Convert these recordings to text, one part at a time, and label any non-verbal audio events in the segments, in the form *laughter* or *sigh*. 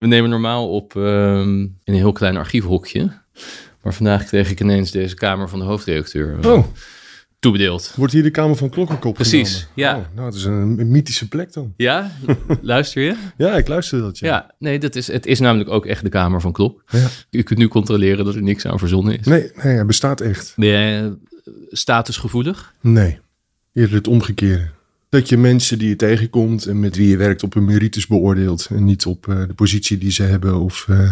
We nemen normaal op ehm, in een heel klein archiefhokje. Maar vandaag kreeg ik ineens deze kamer van de hoofdredacteur eh, Oh, toebedeeld. wordt hier de Kamer van Klokkenkop Precies, genomen? ja. Oh, nou, het is een, een mythische plek dan. Ja, *laughs* luister je? Ja, ik luister dat, ja. Ja, nee, dat is, het is namelijk ook echt de kamer van Klok. Ja. U kunt nu controleren dat er niks aan verzonnen is. Nee, nee, hij bestaat echt. Ben jij eh, statusgevoelig? Nee, eerder het omgekeerde. Dat je mensen die je tegenkomt en met wie je werkt op hun merites beoordeelt. En niet op eh, de positie die ze hebben of eh,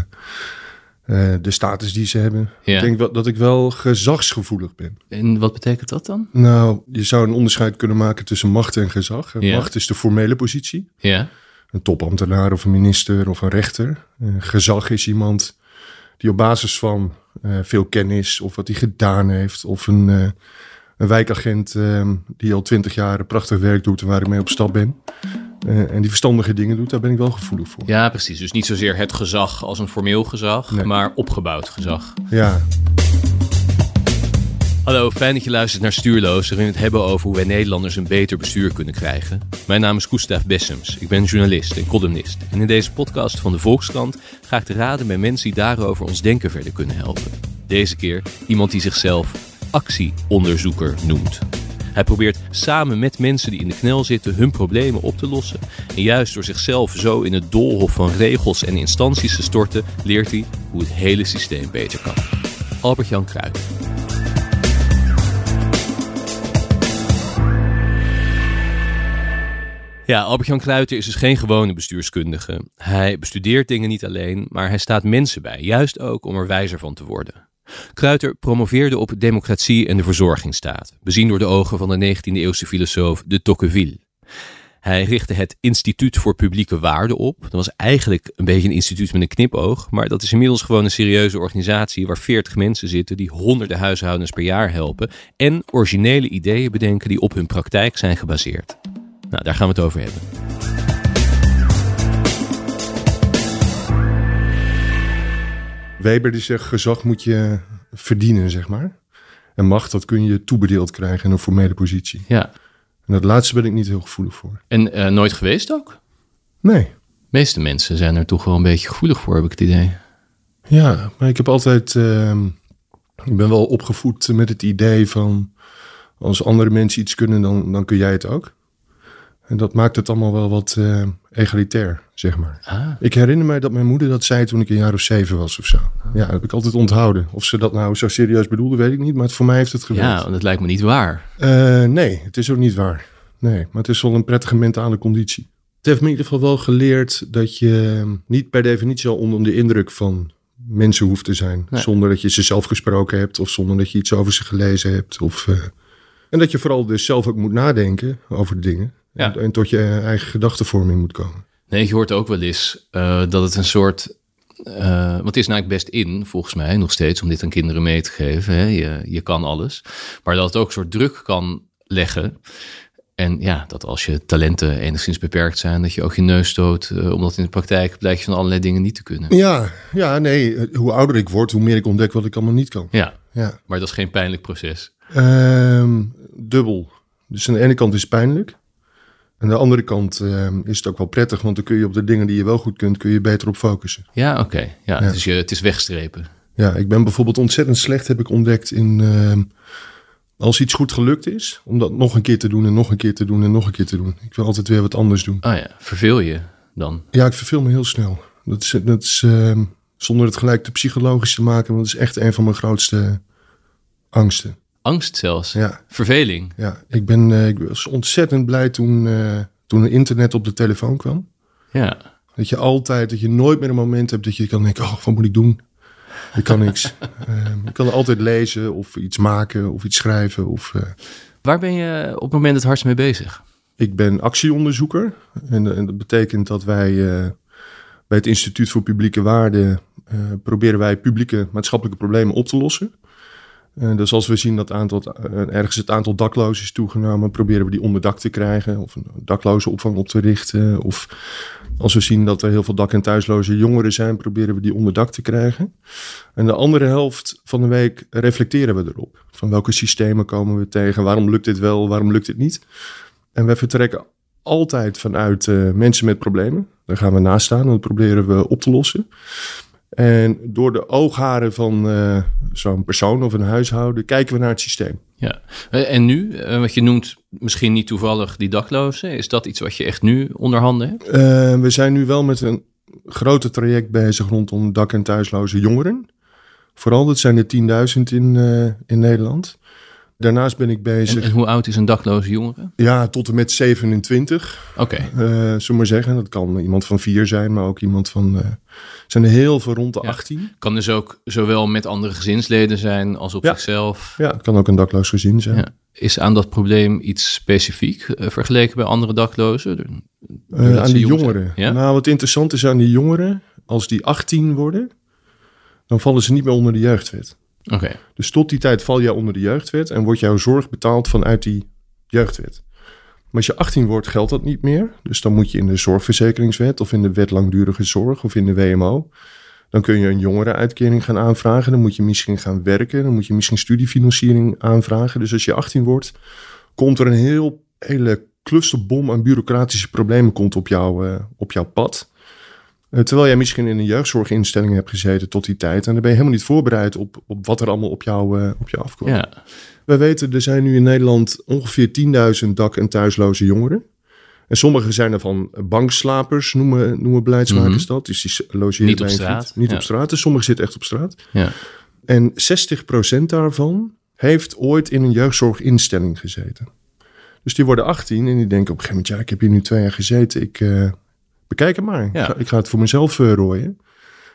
eh, de status die ze hebben. Ja. Ik denk wel, dat ik wel gezagsgevoelig ben. En wat betekent dat dan? Nou, je zou een onderscheid kunnen maken tussen macht en gezag. En Ja. Macht is de formele positie. Ja, Een topambtenaar of een minister of een rechter. Gezag is iemand die op basis van veel kennis of wat hij gedaan heeft. Of een, een wijkagent eh, die al twintig jaar prachtig werk doet en waar ik mee op stap ben. Eh, en die verstandige dingen doet, daar ben ik wel gevoelig voor. ja, precies. Dus niet zozeer het gezag als een formeel gezag, Nee. maar opgebouwd gezag. Ja, Hallo, fijn dat je luistert naar Stuurloos, waarin we het hebben over hoe wij Nederlanders een beter bestuur kunnen krijgen. Mijn naam is Gustav Bessems, ik ben journalist en columnist. En in deze podcast van de Volkskrant ga ik te raden bij mensen die daarover ons denken verder kunnen helpen. Deze keer iemand die zichzelf actieonderzoeker noemt. Hij probeert samen met mensen die in de knel zitten hun problemen op te lossen. En juist door zichzelf zo in het doolhof van regels en instanties te storten, leert hij hoe het hele systeem beter kan. Albert-Jan Kruijt. Ja, Albert-Jan Kluiter is dus geen gewone bestuurskundige. Hij bestudeert dingen niet alleen, maar hij staat mensen bij, juist ook om er wijzer van te worden. Kruiter promoveerde op democratie en de verzorgingsstaat, bezien door de ogen van de 19e-eeuwse filosoof de Tocqueville. Hij richtte het Instituut voor Publieke Waarden op. Dat was eigenlijk een beetje een instituut met een knipoog, maar dat is inmiddels gewoon een serieuze organisatie waar 40 mensen zitten die honderden huishoudens per jaar helpen en originele ideeën bedenken die op hun praktijk zijn gebaseerd. Nou, daar gaan we het over hebben. Weber die zegt gezag moet je verdienen, zeg maar. En macht, dat kun je toebedeeld krijgen in een formele positie. Ja. En dat laatste ben ik niet heel gevoelig voor. En eh, nooit geweest ook? Nee. De meeste mensen zijn er toch wel een beetje gevoelig voor, heb ik het idee. Ja, maar ik heb altijd. ehm, ik ben wel opgevoed met het idee van. Als andere mensen iets kunnen, dan, dan kun jij het ook. En dat maakt het allemaal wel wat eh, egalitair, zeg maar. Ah. Ik herinner mij dat mijn moeder dat zei toen ik een jaar of zeven was of zo. Ja, dat heb ik altijd onthouden. Of ze dat nou zo serieus bedoelde, weet ik niet. Maar het, voor mij heeft het gewerkt. Ja, want het lijkt me niet waar. Eh, nee, het is ook niet waar. Nee, maar het is wel een prettige mentale conditie. Het heeft me in ieder geval wel geleerd dat je niet per definitie al onder de indruk van mensen hoeft te zijn. Nee. Zonder dat je ze zelf gesproken hebt of zonder dat je iets over ze gelezen hebt. Of, eh, en dat je vooral dus zelf ook moet nadenken over de dingen. Ja. En, tot je eigen gedachtenvorming moet komen. Nee, je hoort ook wel eens eh, dat het een soort... eh, want het is nou best in, volgens mij, nog steeds, om dit aan kinderen mee te geven. Hè? Je, je kan alles. Maar dat het ook een soort druk kan leggen. En ja, dat als je talenten enigszins beperkt zijn, dat je ook je neus stoot. eh, omdat in de praktijk blijkt je van allerlei dingen niet te kunnen. Ja, ja, nee. Hoe ouder ik word, hoe meer ik ontdek wat ik allemaal niet kan. Ja, Ja. maar dat is geen pijnlijk proces. Ehm, dubbel. Dus aan de ene kant is het pijnlijk. Aan de andere kant ehm, is het ook wel prettig, want dan kun je op de dingen die je wel goed kunt, kun je beter op focussen. Ja, oké. Ja, Ja. Het, is je, het is wegstrepen. Ja, ik ben bijvoorbeeld ontzettend slecht, heb ik ontdekt, in ehm, als iets goed gelukt is, om dat nog een keer te doen en nog een keer te doen en nog een keer te doen. Ik wil altijd weer wat anders doen. Oh ja, verveel je dan? Ja, ik verveel me heel snel. Dat is, dat is ehm, zonder het gelijk te psychologisch te maken, want dat is echt een van mijn grootste angsten. Angst zelfs. Ja. Verveling. Ja, ik, ben, eh, ik was ontzettend blij toen, eh toen er internet op de telefoon kwam. Ja. Dat je altijd, dat je nooit meer een moment hebt dat je kan denken, oh, wat moet ik doen? Ik kan niks. *laughs* Ehm ik kan altijd lezen of iets maken of iets schrijven. Of, eh, Waar ben je op het moment het hardst mee bezig? ik ben actieonderzoeker. En, en dat betekent dat wij bij het Instituut voor Publieke Waarden proberen wij publieke maatschappelijke problemen op te lossen. Eh, dus als we zien dat aantal, eh, ergens het aantal daklozen is toegenomen, proberen we die onder dak te krijgen of een dakloze opvang op te richten. Of als we zien dat er heel veel dak- en thuisloze jongeren zijn, proberen we die onder dak te krijgen. En de andere helft van de week reflecteren we erop. Van welke systemen komen we tegen? Waarom lukt dit wel? Waarom lukt dit niet? En wij vertrekken altijd vanuit eh, mensen met problemen. Daar gaan we naast staan en dat proberen we op te lossen. En door de oogharen van uh, zo'n persoon of een huishouden kijken we naar het systeem. Ja, en nu, uh, wat je noemt misschien niet toevallig die daklozen, is dat iets wat je echt nu onder handen hebt? Uh, we zijn nu wel met een grote traject bezig rondom dak- en thuisloze jongeren. Vooral, dat zijn er 10.000 in, in Nederland. Daarnaast ben ik bezig. En, hoe oud is een dakloze jongere? Ja, tot en met 27. Oké. Okay. Uh, zullen maar zeggen. Dat kan iemand van vier zijn, maar ook iemand van. Uh, zijn er heel veel rond de ja. 18. Kan dus ook zowel met andere gezinsleden zijn als op ja. zichzelf. Ja, het kan ook een dakloos gezin zijn. Ja. Is aan dat probleem iets specifiek uh, vergeleken bij andere daklozen? aan die jongeren. Nou, wat interessant is aan die jongeren, als die 18 worden, dan vallen ze niet meer onder de jeugdwet. Dus tot die tijd val jij onder de jeugdwet en wordt jouw zorg betaald vanuit die jeugdwet. Maar als je 18 wordt, geldt dat niet meer. Dus dan moet je in de zorgverzekeringswet of in de wet langdurige zorg of in de WMO. Dan kun je een jongerenuitkering gaan aanvragen. Dan moet je misschien gaan werken. Dan moet je misschien studiefinanciering aanvragen. Dus als je 18 wordt, komt er een heel, hele clusterbom aan bureaucratische problemen komt op, jou, uh, op jouw pad. Uh, terwijl jij misschien in een jeugdzorginstelling hebt gezeten tot die tijd. En dan ben je helemaal niet voorbereid op, op wat er allemaal op jou, uh, op jou afkomt. Ja. We weten, er zijn nu in Nederland ongeveer 10.000 dak- en thuisloze jongeren. En sommige zijn er van bankslapers, noemen, noemen beleidsmakers mm -hmm. dat. Dus die logeren niet op straat. Niet ja. op straat. Dus sommigen zitten echt op straat. Ja. En 60% daarvan heeft ooit in een jeugdzorginstelling gezeten. Dus die worden 18 en die denken op een gegeven moment... ja, ik heb hier nu twee jaar gezeten, ik... Uh, Bekijk het maar. Ja. Ik, ga, het voor mezelf uh, rooien.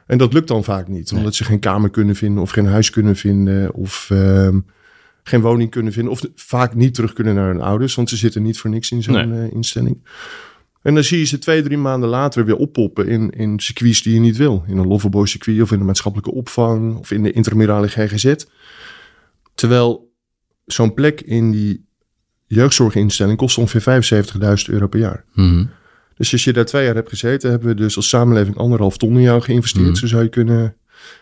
En dat lukt dan vaak niet. Nee. Omdat ze geen kamer kunnen vinden of geen huis kunnen vinden. Of uh, geen woning kunnen vinden. Of vaak niet terug kunnen naar hun ouders. Want ze zitten niet voor niks in zo'n Nee. uh, instelling. En dan zie je ze twee, drie maanden later weer oppoppen in, in circuits die je niet wil. In een Loverboy circuit of in de maatschappelijke opvang. Of in de intramurale GGZ. Terwijl zo'n plek in die jeugdzorginstelling kost ongeveer 75.000 euro per jaar. Mhm. Dus als je daar twee jaar hebt gezeten, hebben we dus als samenleving anderhalf ton in jou geïnvesteerd. Mhm. Zo zou je kunnen. En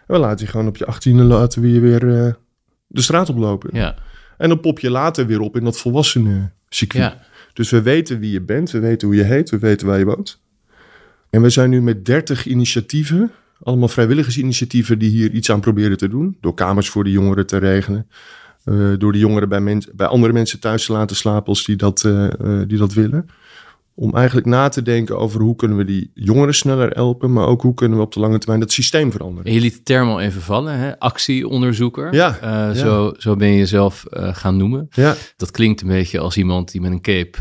we laten je gewoon op je achttiende laten we je weer eh, de straat oplopen. Ja. En dan pop je later weer op in dat volwassenen circuit. Ja. Dus we weten wie je bent, we weten hoe je heet, we weten waar je woont. En we zijn nu met 30 initiatieven, allemaal vrijwilligersinitiatieven die hier iets aan proberen te doen. Door kamers voor de jongeren te regelen. eh, door de jongeren bij, bij andere mensen thuis te laten slapen als die dat, eh, die dat willen. Om eigenlijk na te denken over hoe kunnen we die jongeren sneller helpen, maar ook hoe kunnen we op de lange termijn dat systeem veranderen. En je liet de term al even vallen, hè? actieonderzoeker. Ja, Eh, ja. Zo, zo ben je jezelf eh, gaan noemen. Ja, Dat klinkt een beetje als iemand die met een cape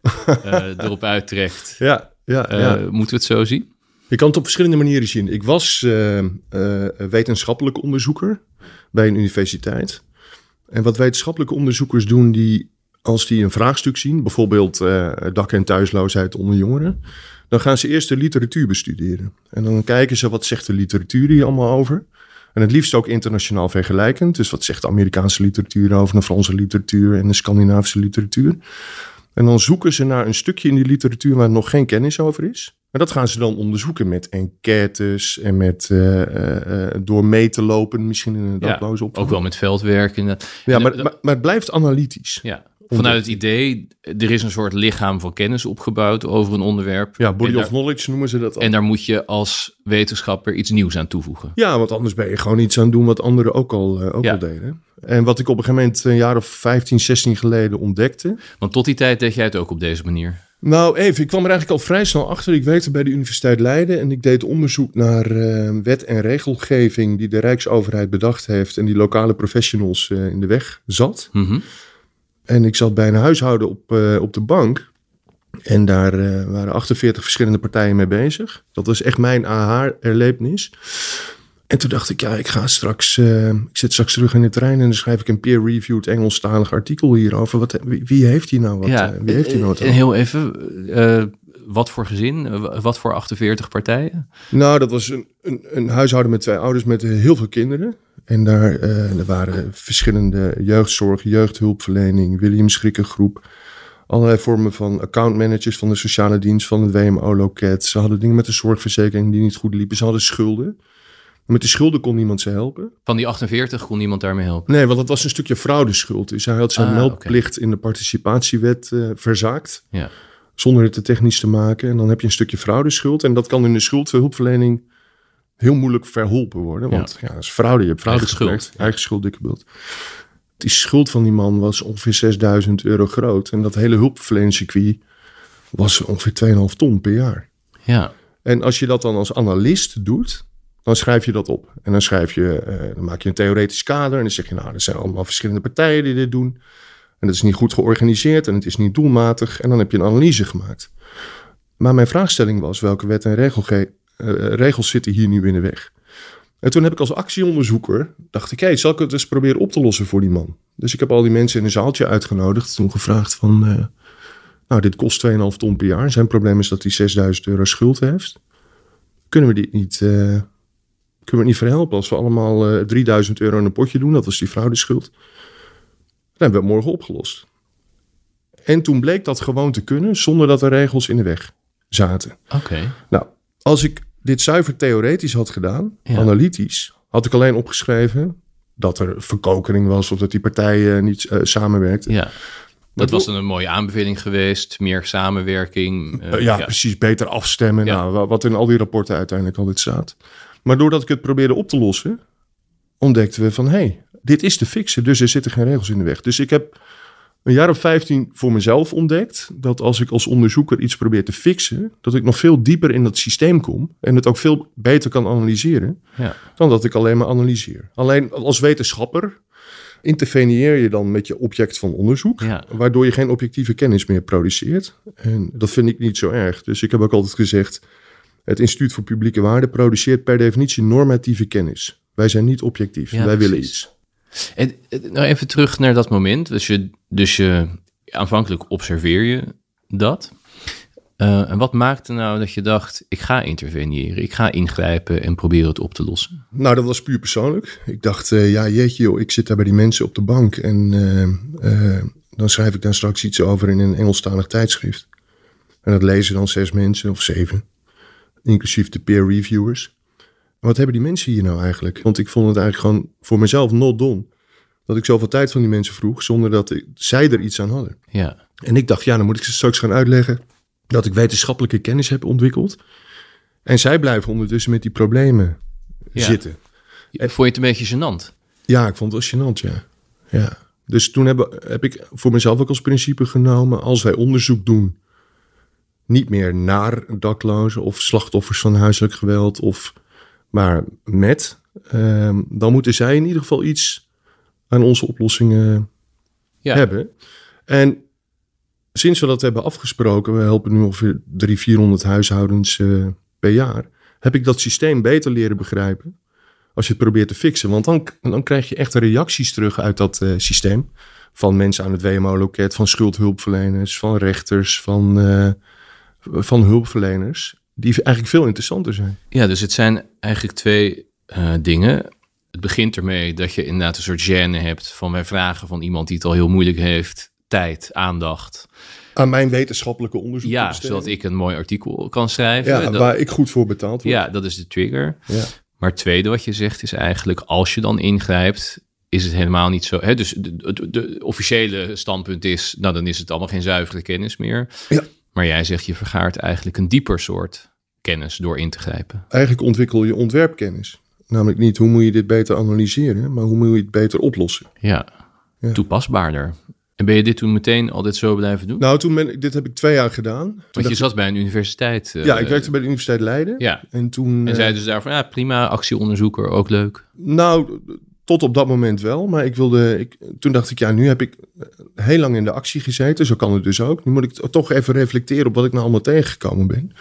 *laughs* eh, erop uittrekt. ja, ja. Ja. Moeten we het zo zien? Je kan het op verschillende manieren zien. Ik was wetenschappelijk onderzoeker bij een universiteit. En wat wetenschappelijke onderzoekers doen, die als die een vraagstuk zien, bijvoorbeeld eh, dak- en thuisloosheid onder jongeren, dan gaan ze eerst de literatuur bestuderen. En dan kijken ze wat zegt de literatuur hier allemaal over. En het liefst ook internationaal vergelijkend. Dus wat zegt de Amerikaanse literatuur over de Franse literatuur en de Scandinavische literatuur. En dan zoeken ze naar een stukje in die literatuur waar nog geen kennis over is. Maar dat gaan ze dan onderzoeken met enquêtes en met eh, eh, door mee te lopen, misschien in een dakloze opvang. Ook wel met veldwerk. En, Ja, en maar, maar, maar het blijft analytisch. ja. Vanuit het idee, er is een soort lichaam van kennis opgebouwd over een onderwerp. Ja, body of knowledge noemen ze dat al. En daar moet je als wetenschapper iets nieuws aan toevoegen. Ja, want anders ben je gewoon iets aan het doen wat anderen ook al, eh, ook Ja. al deden. En wat ik op een gegeven moment een jaar of 15, 16 geleden ontdekte. Want tot die tijd deed jij het ook op deze manier. Nou, even, ik kwam er eigenlijk al vrij snel achter. Ik werkte bij de Universiteit Leiden en ik deed onderzoek naar eh, wet en regelgeving die de Rijksoverheid bedacht heeft en die lokale professionals eh, in de weg zat. Mhm. En ik zat bij een huishouden op, eh, op de bank. En daar eh, waren 48 verschillende partijen mee bezig. Dat was echt mijn aha-erlevenis. En toen dacht ik, ja, ik ga straks, eh, ik zit straks terug in de trein en dan schrijf ik een peer-reviewed Engelstalig artikel hierover. Wat, wie, wie heeft hier nou wat? ja, wie heeft hier nou wat en heel even, wat voor gezin? Eh, Wat voor 48 partijen? Nou, dat was een, een, een huishouden met twee ouders met eh, heel veel kinderen. En daar eh, er waren verschillende jeugdzorg, jeugdhulpverlening, William Schrikkengroep. Allerlei vormen van accountmanagers van de sociale dienst, van het WMO-loket. Ze hadden dingen met de zorgverzekering die niet goed liepen. Ze hadden schulden. Met die schulden kon niemand ze helpen. Van die 48 kon niemand daarmee helpen. Nee, want dat was een stukje fraudeschuld. Dus hij had zijn Ah, meldplicht in de participatiewet verzaakt. Ja. Zonder het te technisch te maken. En dan heb je een stukje fraudeschuld. En dat kan in de schuldhulpverlening heel moeilijk verholpen worden. Want ja, dat is fraude. Je hebt fraude Eigen schuld. Eigen schuld, dikke. Die schuld van die man was ongeveer 6000 euro groot. En dat hele hulpverleningscircuit was ongeveer 2,5 ton per jaar. Ja, En als je dat dan als analist doet, dan schrijf je dat op. En dan schrijf je, eh, dan maak je een theoretisch kader. En dan zeg je, nou, er zijn allemaal verschillende partijen die dit doen. En dat is niet goed georganiseerd en het is niet doelmatig. En dan heb je een analyse gemaakt. Maar mijn vraagstelling was, welke wet en regelge- eh, regels zitten hier nu in de weg? En toen heb ik als actieonderzoeker, dacht ik, hé, zal ik het eens proberen op te lossen voor die man? Dus ik heb al die mensen in een zaaltje uitgenodigd. Toen gevraagd van, eh, nou, dit kost 2,5 ton per jaar. Zijn probleem is dat hij 6000 euro schuld heeft. Kunnen we dit niet, eh, kunnen we het niet verhelpen als we allemaal eh 3000 euro in een potje doen? Dat was die fraudeschuld. Dan hebben we het morgen opgelost. En toen bleek dat gewoon te kunnen zonder dat er regels in de weg zaten. oké. Nou, als ik dit zuiver theoretisch had gedaan, Ja. analytisch, had ik alleen opgeschreven dat er verkokering was of dat die partijen niet eh, samenwerkten. Ja. Dat was dan een mooie aanbeveling geweest. Meer samenwerking. eh, Eh, ja, precies, beter afstemmen. Ja. Nou, wa- wat in al die rapporten uiteindelijk altijd staat. Maar doordat ik het probeerde op te lossen, ontdekten we van hé, hey, dit is te fixen, dus er zitten geen regels in de weg. Dus ik heb een jaar of 15 voor mezelf ontdekt dat als ik als onderzoeker iets probeer te fixen, dat ik nog veel dieper in dat systeem kom en het ook veel beter kan analyseren Ja. dan dat ik alleen maar analyseer. Alleen als wetenschapper interveneer je dan met je object van onderzoek, Ja. waardoor je geen objectieve kennis meer produceert. En dat vind ik niet zo erg. Dus ik heb ook altijd gezegd, het Instituut voor Publieke Waarde produceert per definitie normatieve kennis. Wij zijn niet objectief, Ja, wij willen iets. En, eh, nou even terug naar dat moment. Dus je, dus je aanvankelijk observeer je dat. Eh, en wat maakte nou dat je dacht, ik ga interveneren, ik ga ingrijpen en proberen het op te lossen? Nou, dat was puur persoonlijk. Ik dacht, eh, ja jeetje joh, ik zit daar bij die mensen op de bank en dan schrijf ik daar straks iets over in een Engelstalig tijdschrift. En dat lezen dan zes mensen of zeven, inclusief de peer reviewers. En wat hebben die mensen hier nou eigenlijk? Want ik vond het eigenlijk gewoon voor mezelf not done. Dat ik zoveel tijd van die mensen vroeg, zonder dat ik, zij er iets aan hadden. Ja, En ik dacht, ja, dan moet ik ze straks gaan uitleggen dat ik wetenschappelijke kennis heb ontwikkeld. En zij blijven ondertussen met die problemen Ja. zitten. vond je het een beetje gênant? Ja, ik vond het wel gênant, ja. ja. Dus toen heb, heb ik voor mezelf ook als principe genomen... als wij onderzoek doen, niet meer naar daklozen... of slachtoffers van huiselijk geweld, of, maar met... ehm, dan moeten zij in ieder geval iets aan onze oplossingen Ja, hebben. En sinds we dat hebben afgesproken... we helpen nu ongeveer 300, 400 huishoudens eh, per jaar... heb ik dat systeem beter leren begrijpen als je het probeert te fixen. Want dan, dan krijg je echt reacties terug uit dat eh, systeem. Van mensen aan het WMO-loket, van schuldhulpverleners, van rechters, van, eh, van hulpverleners. Die eigenlijk veel interessanter zijn. Ja, dus het zijn eigenlijk twee eh, dingen. Het begint ermee dat je inderdaad een soort gêne hebt van wij vragen van iemand die het al heel moeilijk heeft, tijd, aandacht. Aan mijn wetenschappelijke onderzoek. Ja, zodat ik een mooi artikel kan schrijven. Ja, Dat- waar ik goed voor betaald word. ja, dat is de trigger. Ja. Maar het tweede wat je zegt is eigenlijk, als je dan ingrijpt, is het helemaal niet zo. Hè? Dus de, de, de officiële standpunt is, nou dan is het allemaal geen zuivere kennis meer. Ja. Maar jij zegt, je vergaart eigenlijk een dieper soort kennis door in te grijpen. Eigenlijk ontwikkel je ontwerpkennis. Namelijk niet hoe moet je dit beter analyseren, maar hoe moet je het beter oplossen. Ja, Ja. toepasbaarder. En ben je dit toen meteen altijd zo blijven doen? Nou, toen ben ik, dit heb ik twee jaar gedaan. Toen Want je zat bij een universiteit. eh, ja, ik werkte bij de Universiteit Leiden. Ja, En toen. en eh, zei dus daarvan, ja prima, actieonderzoeker, ook leuk. Nou, tot op dat moment wel. Maar ik wilde. Ik, toen dacht ik, ja, nu heb ik eh, heel lang in de actie gezeten. Zo kan het dus ook. Nu moet ik toch even reflecteren op wat ik nou allemaal tegengekomen ben.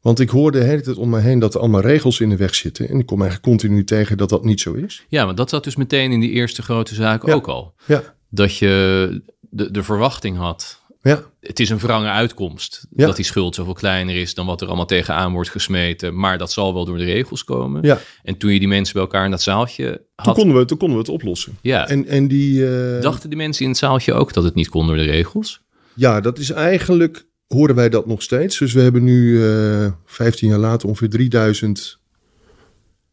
Want ik hoorde de hele tijd om me heen dat er allemaal regels in de weg zitten. En ik kom eigenlijk continu tegen dat dat niet zo is. Ja, want dat zat dus meteen in die eerste grote zaak Ja. ook al. Ja, Dat je de, de verwachting had, ja, het is een wrange uitkomst. Ja. Dat die schuld zoveel kleiner is dan wat er allemaal tegenaan wordt gesmeten. Maar dat zal wel door de regels komen. ja. En toen je die mensen bij elkaar in dat zaaltje Toen, had, konden we, toen konden we het oplossen. ja, En, en die. eh, dachten die mensen in het zaaltje ook dat het niet kon door de regels? Ja, dat is eigenlijk. Horen wij dat nog steeds? Dus we hebben nu eh 15 jaar later ongeveer 3000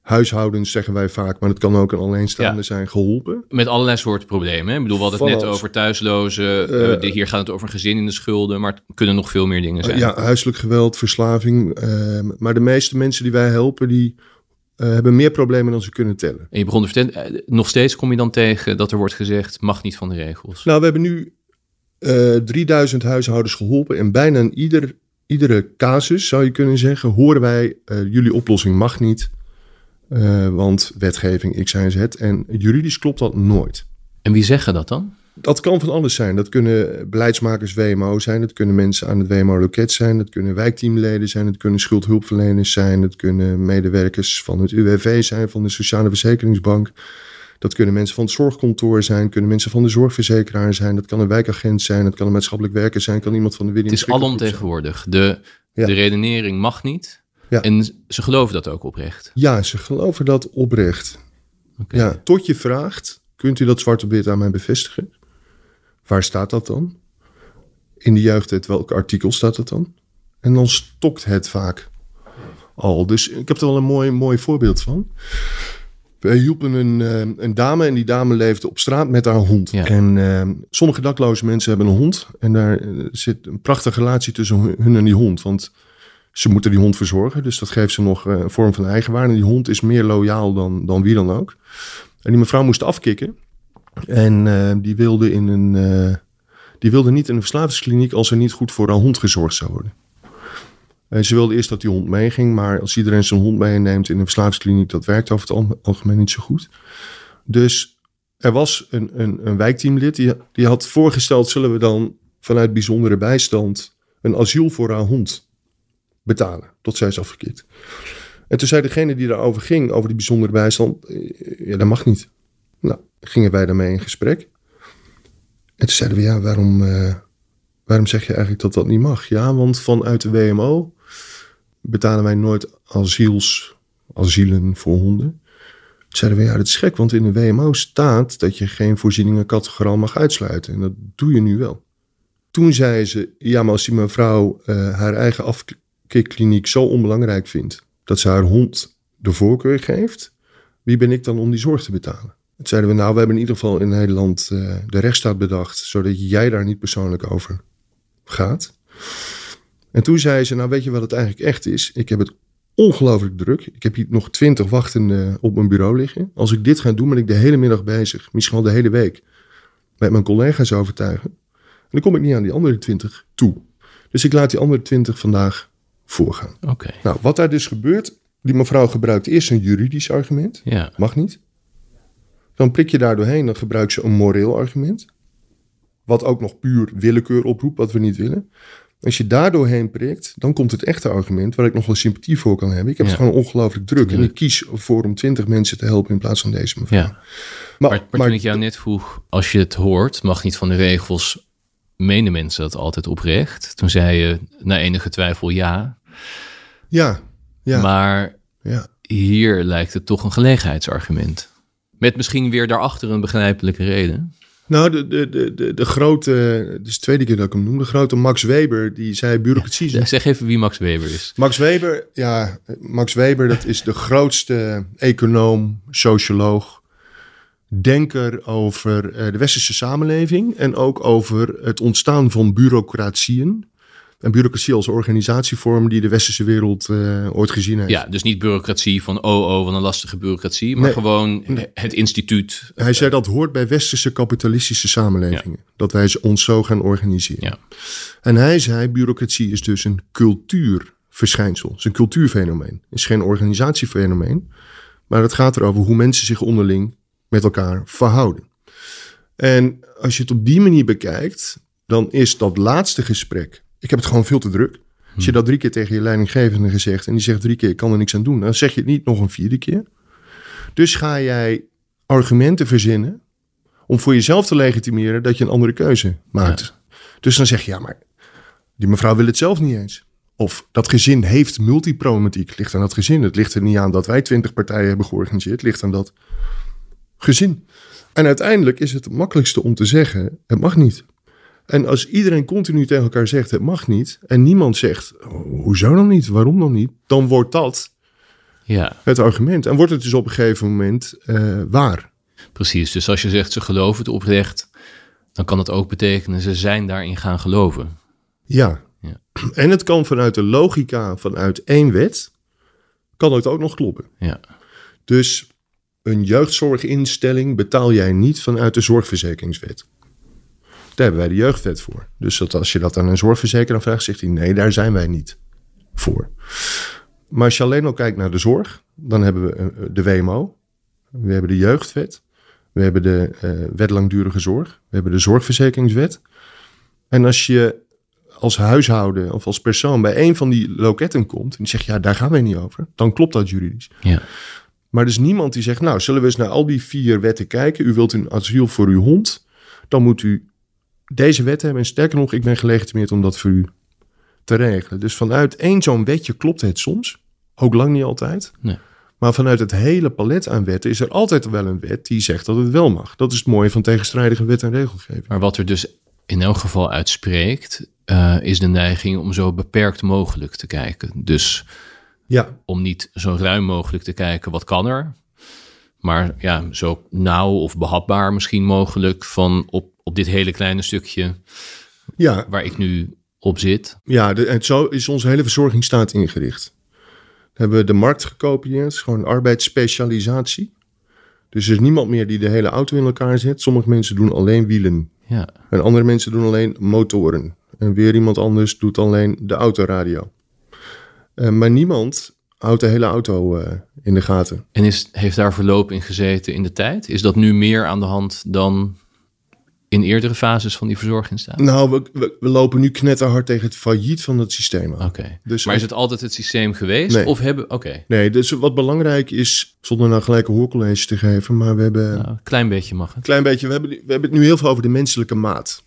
huishoudens, zeggen wij vaak, maar het kan ook een alleenstaande Ja. zijn, geholpen. Met allerlei soorten problemen. Hè? Ik bedoel, we hadden het net over thuislozen. Eh, eh, de- hier gaat het over een gezin in de schulden. Maar het kunnen nog veel meer dingen zijn. Ja, huiselijk geweld, verslaving. eh, maar de meeste mensen die wij helpen, die eh, hebben meer problemen dan ze kunnen tellen. En je begon te vertellen, nog steeds kom je dan tegen dat er wordt gezegd, mag niet van de regels. Nou, we hebben nu eh 3000 huishoudens geholpen en bijna in ieder, iedere casus, zou je kunnen zeggen, horen wij, jullie oplossing mag niet, eh, want wetgeving X, Y Z. En juridisch klopt dat nooit. En wie zeggen dat dan? Dat kan van alles zijn. Dat kunnen beleidsmakers WMO zijn. Dat kunnen mensen aan het WMO-loket zijn. Dat kunnen wijkteamleden zijn. Dat kunnen schuldhulpverleners zijn. Dat kunnen medewerkers van het UWV zijn, van de Sociale Verzekeringsbank. Dat kunnen mensen van het zorgkantoor zijn. Kunnen mensen van de zorgverzekeraar zijn. Dat kan een wijkagent zijn. Dat kan een maatschappelijk werker zijn. Kan iemand van de Het is alomtegenwoordig. De, Ja. de redenering mag niet. Ja. En ze geloven dat ook oprecht. Ja, ze geloven dat oprecht. Ja, tot je vraagt, kunt u dat zwart op wit aan mij bevestigen? Waar staat dat dan? In de jeugdwet, welk artikel staat dat dan? En dan stokt het vaak al. Dus ik heb er wel een mooi, mooi voorbeeld van. We hielpen een, eh, een dame en die dame leefde op straat met haar hond. Ja. En eh, sommige dakloze mensen hebben een hond. En daar eh, zit een prachtige relatie tussen hun en die hond. Want ze moeten die hond verzorgen. Dus dat geeft ze nog eh, een vorm van eigenwaarde. En die hond is meer loyaal dan, dan wie dan ook. En die mevrouw moest afkicken. En eh, die, wilde in een, eh, die wilde niet in een verslavingskliniek als er niet goed voor haar hond gezorgd zou worden. En ze wilde eerst dat die hond meeging, maar als iedereen zijn hond meeneemt in een verslavingskliniek, dat werkt over het al- algemeen niet zo goed. Dus er was een, een, een wijkteamlid die, die had voorgesteld: zullen we dan vanuit bijzondere bijstand een asiel voor haar hond betalen, tot zij is afgekikt. En toen zei degene die daarover ging, over die bijzondere bijstand, eh, ja, dat mag niet. Nou, gingen wij daarmee in gesprek. En toen zeiden we, ja, waarom, eh, waarom zeg je eigenlijk dat dat niet mag? Ja, want vanuit de WMO betalen wij nooit asiels, asielen voor honden. Toen zeiden we, ja, dat is gek, want in de WMO staat dat je geen voorzieningen categoraal mag uitsluiten. En dat doe je nu wel. Toen zei ze, ja, maar als die mevrouw eh, haar eigen afkikkliniek zo onbelangrijk vindt, dat ze haar hond de voorkeur geeft, wie ben ik dan om die zorg te betalen? Toen zeiden we, nou, we hebben in ieder geval in Nederland eh, de rechtsstaat bedacht, zodat jij daar niet persoonlijk over gaat. En toen zei ze, nou weet je wat het eigenlijk echt is? Ik heb het ongelooflijk druk. Ik heb hier nog twintig wachtenden op mijn bureau liggen. Als ik dit ga doen, ben ik de hele middag bezig, misschien wel de hele week, met mijn collega's overtuigen. En dan kom ik niet aan die andere twintig toe. Dus ik laat die andere twintig vandaag voorgaan. Oké, Nou, wat daar dus gebeurt, die mevrouw gebruikt eerst een juridisch argument. ja. Mag niet. Dan prik je daar doorheen, dan gebruikt ze een moreel argument. Wat ook nog puur willekeur oproept, wat we niet willen. Als je daar doorheen prikt, dan komt het echte argument waar ik nog wel sympathie voor kan hebben. Ik heb Ja. het gewoon ongelooflijk druk. En ik kies ervoor om twintig mensen te helpen in plaats van deze mevrouw. ja. Maar, maar, toen ik jou net vroeg, als je het hoort, mag niet van de regels, menen mensen dat altijd oprecht? Toen zei je na enige twijfel ja, ja, ja, maar ja. hier lijkt het toch een gelegenheidsargument. Met misschien weer daarachter een begrijpelijke reden. Nou, de, de, de, de, de grote, is de tweede keer dat ik hem noem, de grote Max Weber, die zei bureaucratie is Zeg even wie Max Weber is. Max Weber, ja, Max Weber, dat is de grootste econoom, socioloog, denker over eh, de westerse samenleving en ook over het ontstaan van bureaucratieën. En bureaucratie als organisatievorm die de westerse wereld eh, ooit gezien heeft. Ja, dus niet bureaucratie van oh oh, wat een lastige bureaucratie, maar Nee. gewoon het instituut. Hij zei dat hoort bij westerse kapitalistische samenlevingen. Dat wij ons zo gaan organiseren. Ja. En hij zei, bureaucratie is dus een cultuurverschijnsel. Het is een cultuurfenomeen. Het is geen organisatiefenomeen. Maar het gaat erover hoe mensen zich onderling met elkaar verhouden. En als je het op die manier bekijkt, dan is dat laatste gesprek... Ik heb het gewoon veel te druk. Als je dat drie keer tegen je leidinggevende gezegd... en die zegt drie keer, ik kan er niks aan doen... dan zeg je het niet nog een vierde keer. Dus ga jij argumenten verzinnen... om voor jezelf te legitimeren dat je een andere keuze maakt. Dus dan zeg je, ja, maar die mevrouw wil het zelf niet eens. Of dat gezin heeft multiproblematiek. Het ligt aan dat gezin. Het ligt er niet aan dat wij twintig partijen hebben georganiseerd. Het ligt aan dat gezin. En uiteindelijk is het het makkelijkste om te zeggen, het mag niet. En als iedereen continu tegen elkaar zegt, het mag niet. En niemand zegt, hoezo dan niet? Waarom dan niet? Dan wordt dat Ja, het argument. En wordt het dus op een gegeven moment eh, waar. precies. Dus als je zegt ze geloven het oprecht, dan kan het ook betekenen ze zijn daarin gaan geloven. Ja. Ja. En het kan vanuit de logica vanuit één wet, kan het ook nog kloppen. Ja, Dus een jeugdzorginstelling betaal jij niet vanuit de zorgverzekeringswet. Daar hebben wij de jeugdwet voor. Dus dat als je dat aan een zorgverzekeraar vraagt, zegt hij nee, daar zijn wij niet voor. Maar als je alleen al kijkt naar de zorg, dan hebben we eh, de WMO, we hebben de jeugdwet, we hebben de eh, wet langdurige zorg, we hebben de zorgverzekeringswet. En als je als huishouden of als persoon bij een van die loketten komt en die zegt ja, daar gaan wij niet over, dan klopt dat juridisch. ja, Maar er is niemand die zegt, nou, zullen we eens naar al die vier wetten kijken? U wilt een asiel voor uw hond, dan moet u deze wet hebben. En sterker nog, ik ben gelegitimeerd om dat voor u te regelen. Dus vanuit één zo'n wetje klopt het soms, ook lang niet altijd. Nee. Maar vanuit het hele palet aan wetten is er altijd wel een wet die zegt dat het wel mag. Dat is het mooie van tegenstrijdige wet en regelgeving. Maar wat er dus in elk geval uitspreekt, eh, is de neiging om zo beperkt mogelijk te kijken. Dus Ja, om niet zo ruim mogelijk te kijken wat kan er, maar ja, zo nauw of behapbaar misschien mogelijk van op, op dit hele kleine stukje ja, waar ik nu op zit. Ja, de, en zo is onze hele verzorgingsstaat ingericht. We hebben de markt gekopieerd, gewoon arbeidsspecialisatie. Dus er is niemand meer die de hele auto in elkaar zet. Sommige mensen doen alleen wielen Ja, en andere mensen doen alleen motoren. En weer iemand anders doet alleen de autoradio. Eh, maar niemand houdt de hele auto eh, in de gaten. en is, heeft daar verloop in gezeten in de tijd? Is dat nu meer aan de hand dan in eerdere fases van die verzorgingsstaat? Nou, we, we, we lopen nu knetterhard tegen het failliet van het systeem aan. Oké. Dus Maar is het altijd het systeem geweest? Nee. Of hebben... Oké, Nee, dus wat belangrijk is, zonder nou gelijk een hoorcollege te geven, maar we hebben... nou, een klein beetje mag het. klein beetje, we hebben, we hebben het nu heel veel over de menselijke maat.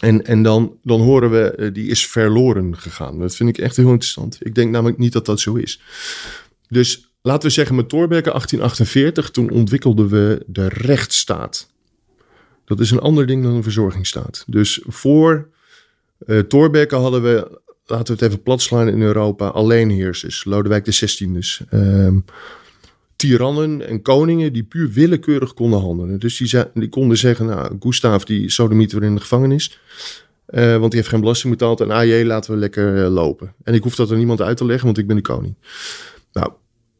En, en dan, dan horen we, eh, die is verloren gegaan. Dat vind ik echt heel interessant. Ik denk namelijk niet dat dat zo is. Dus laten we zeggen, met Thorbecke 1848, toen ontwikkelden we de rechtsstaat. Dat is een ander ding dan een verzorgingsstaat. Dus voor eh Thorbecke hadden we, laten we het even plat slaan in Europa, alleenheersers. Lodewijk XVI. Ehm tirannen en koningen die puur willekeurig konden handelen. Dus die, die konden zeggen, nou, Gustav die sodemiet weer in de gevangenis. eh, want die heeft geen belasting betaald. En AJ laten we lekker eh, lopen. En ik hoef dat aan niemand uit te leggen, want ik ben de koning. Nou,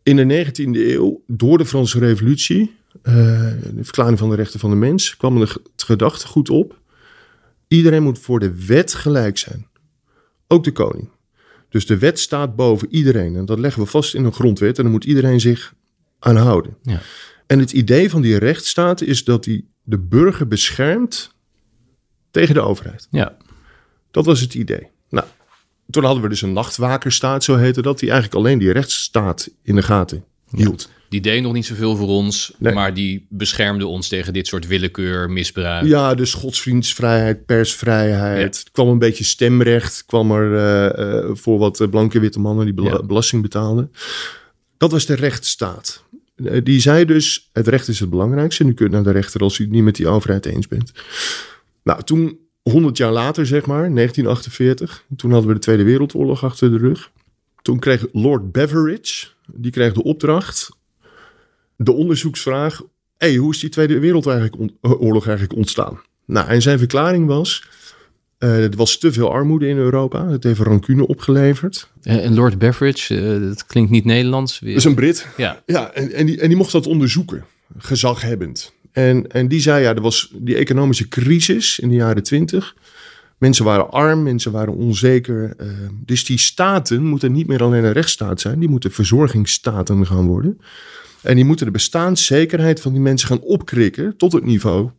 in de 19e eeuw, door de Franse revolutie... eh, de verklaring van de rechten van de mens... kwam het gedachtegoed op... iedereen moet voor de wet gelijk zijn. Ook de koning. Dus de wet staat boven iedereen. En dat leggen we vast in een grondwet. En dan moet iedereen zich aan houden. Ja. En het idee van die rechtsstaat is dat die de burger beschermt tegen de overheid. Ja, Dat was het idee. Nou, toen hadden we dus een nachtwakerstaat, zo heette dat, die eigenlijk alleen die rechtsstaat in de gaten hield. die deed nog niet zoveel voor ons, Nee. maar die beschermde ons tegen dit soort willekeur, misbruik. Ja, dus godsvriendsvrijheid, persvrijheid. Het kwam een beetje stemrecht. kwam er eh, eh, voor wat blanke witte mannen die bela- Ja. belasting betaalden. Dat was de rechtsstaat. Eh, Die zei dus, het recht is het belangrijkste. En u kunt naar de rechter als u het niet met die overheid eens bent. Nou, toen, 100 jaar later zeg maar, 1948. Toen hadden we de Tweede Wereldoorlog achter de rug. Toen kreeg Lord Beveridge, die kreeg de opdracht, de onderzoeksvraag hey, hoe is die Tweede Wereldoorlog eigenlijk ontstaan? Nou, en zijn verklaring was, eh, er was te veel armoede in Europa. Het heeft rancune opgeleverd. Eh, En Lord Beveridge, eh, dat klinkt niet Nederlands. Weer. Dat is een Brit. Ja, Ja, en, en, die, en die mocht dat onderzoeken, gezaghebbend. En, en die zei, ja, er was die economische crisis in de jaren twintig. Mensen waren arm, mensen waren onzeker. dus die staten moeten niet meer alleen een rechtsstaat zijn. Die moeten verzorgingsstaten gaan worden. En die moeten de bestaanszekerheid van die mensen gaan opkrikken tot het niveau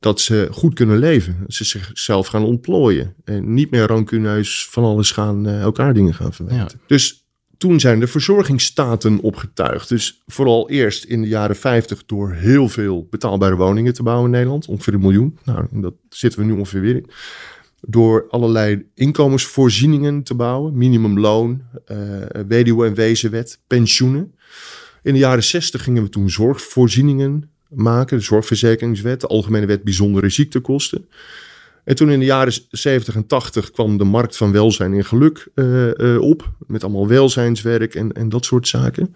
dat ze goed kunnen leven. Dat ze zichzelf gaan ontplooien. En niet meer rancuneus van alles gaan, eh, elkaar dingen gaan verwijten. Dus toen zijn de verzorgingsstaten opgetuigd. Dus vooral eerst in de jaren 50 door heel veel betaalbare woningen te bouwen in Nederland. Ongeveer een miljoen. Nou, dat zitten we nu ongeveer weer in. Door allerlei inkomensvoorzieningen te bouwen. Minimumloon, eh weduwe- en wezenwet, pensioenen. In de jaren 60 gingen we toen zorgvoorzieningen maken. De zorgverzekeringswet, de Algemene Wet Bijzondere Ziektekosten. En toen in de jaren 70 en 80 kwam de markt van welzijn en geluk uh, uh, op. Met allemaal welzijnswerk en, en dat soort zaken.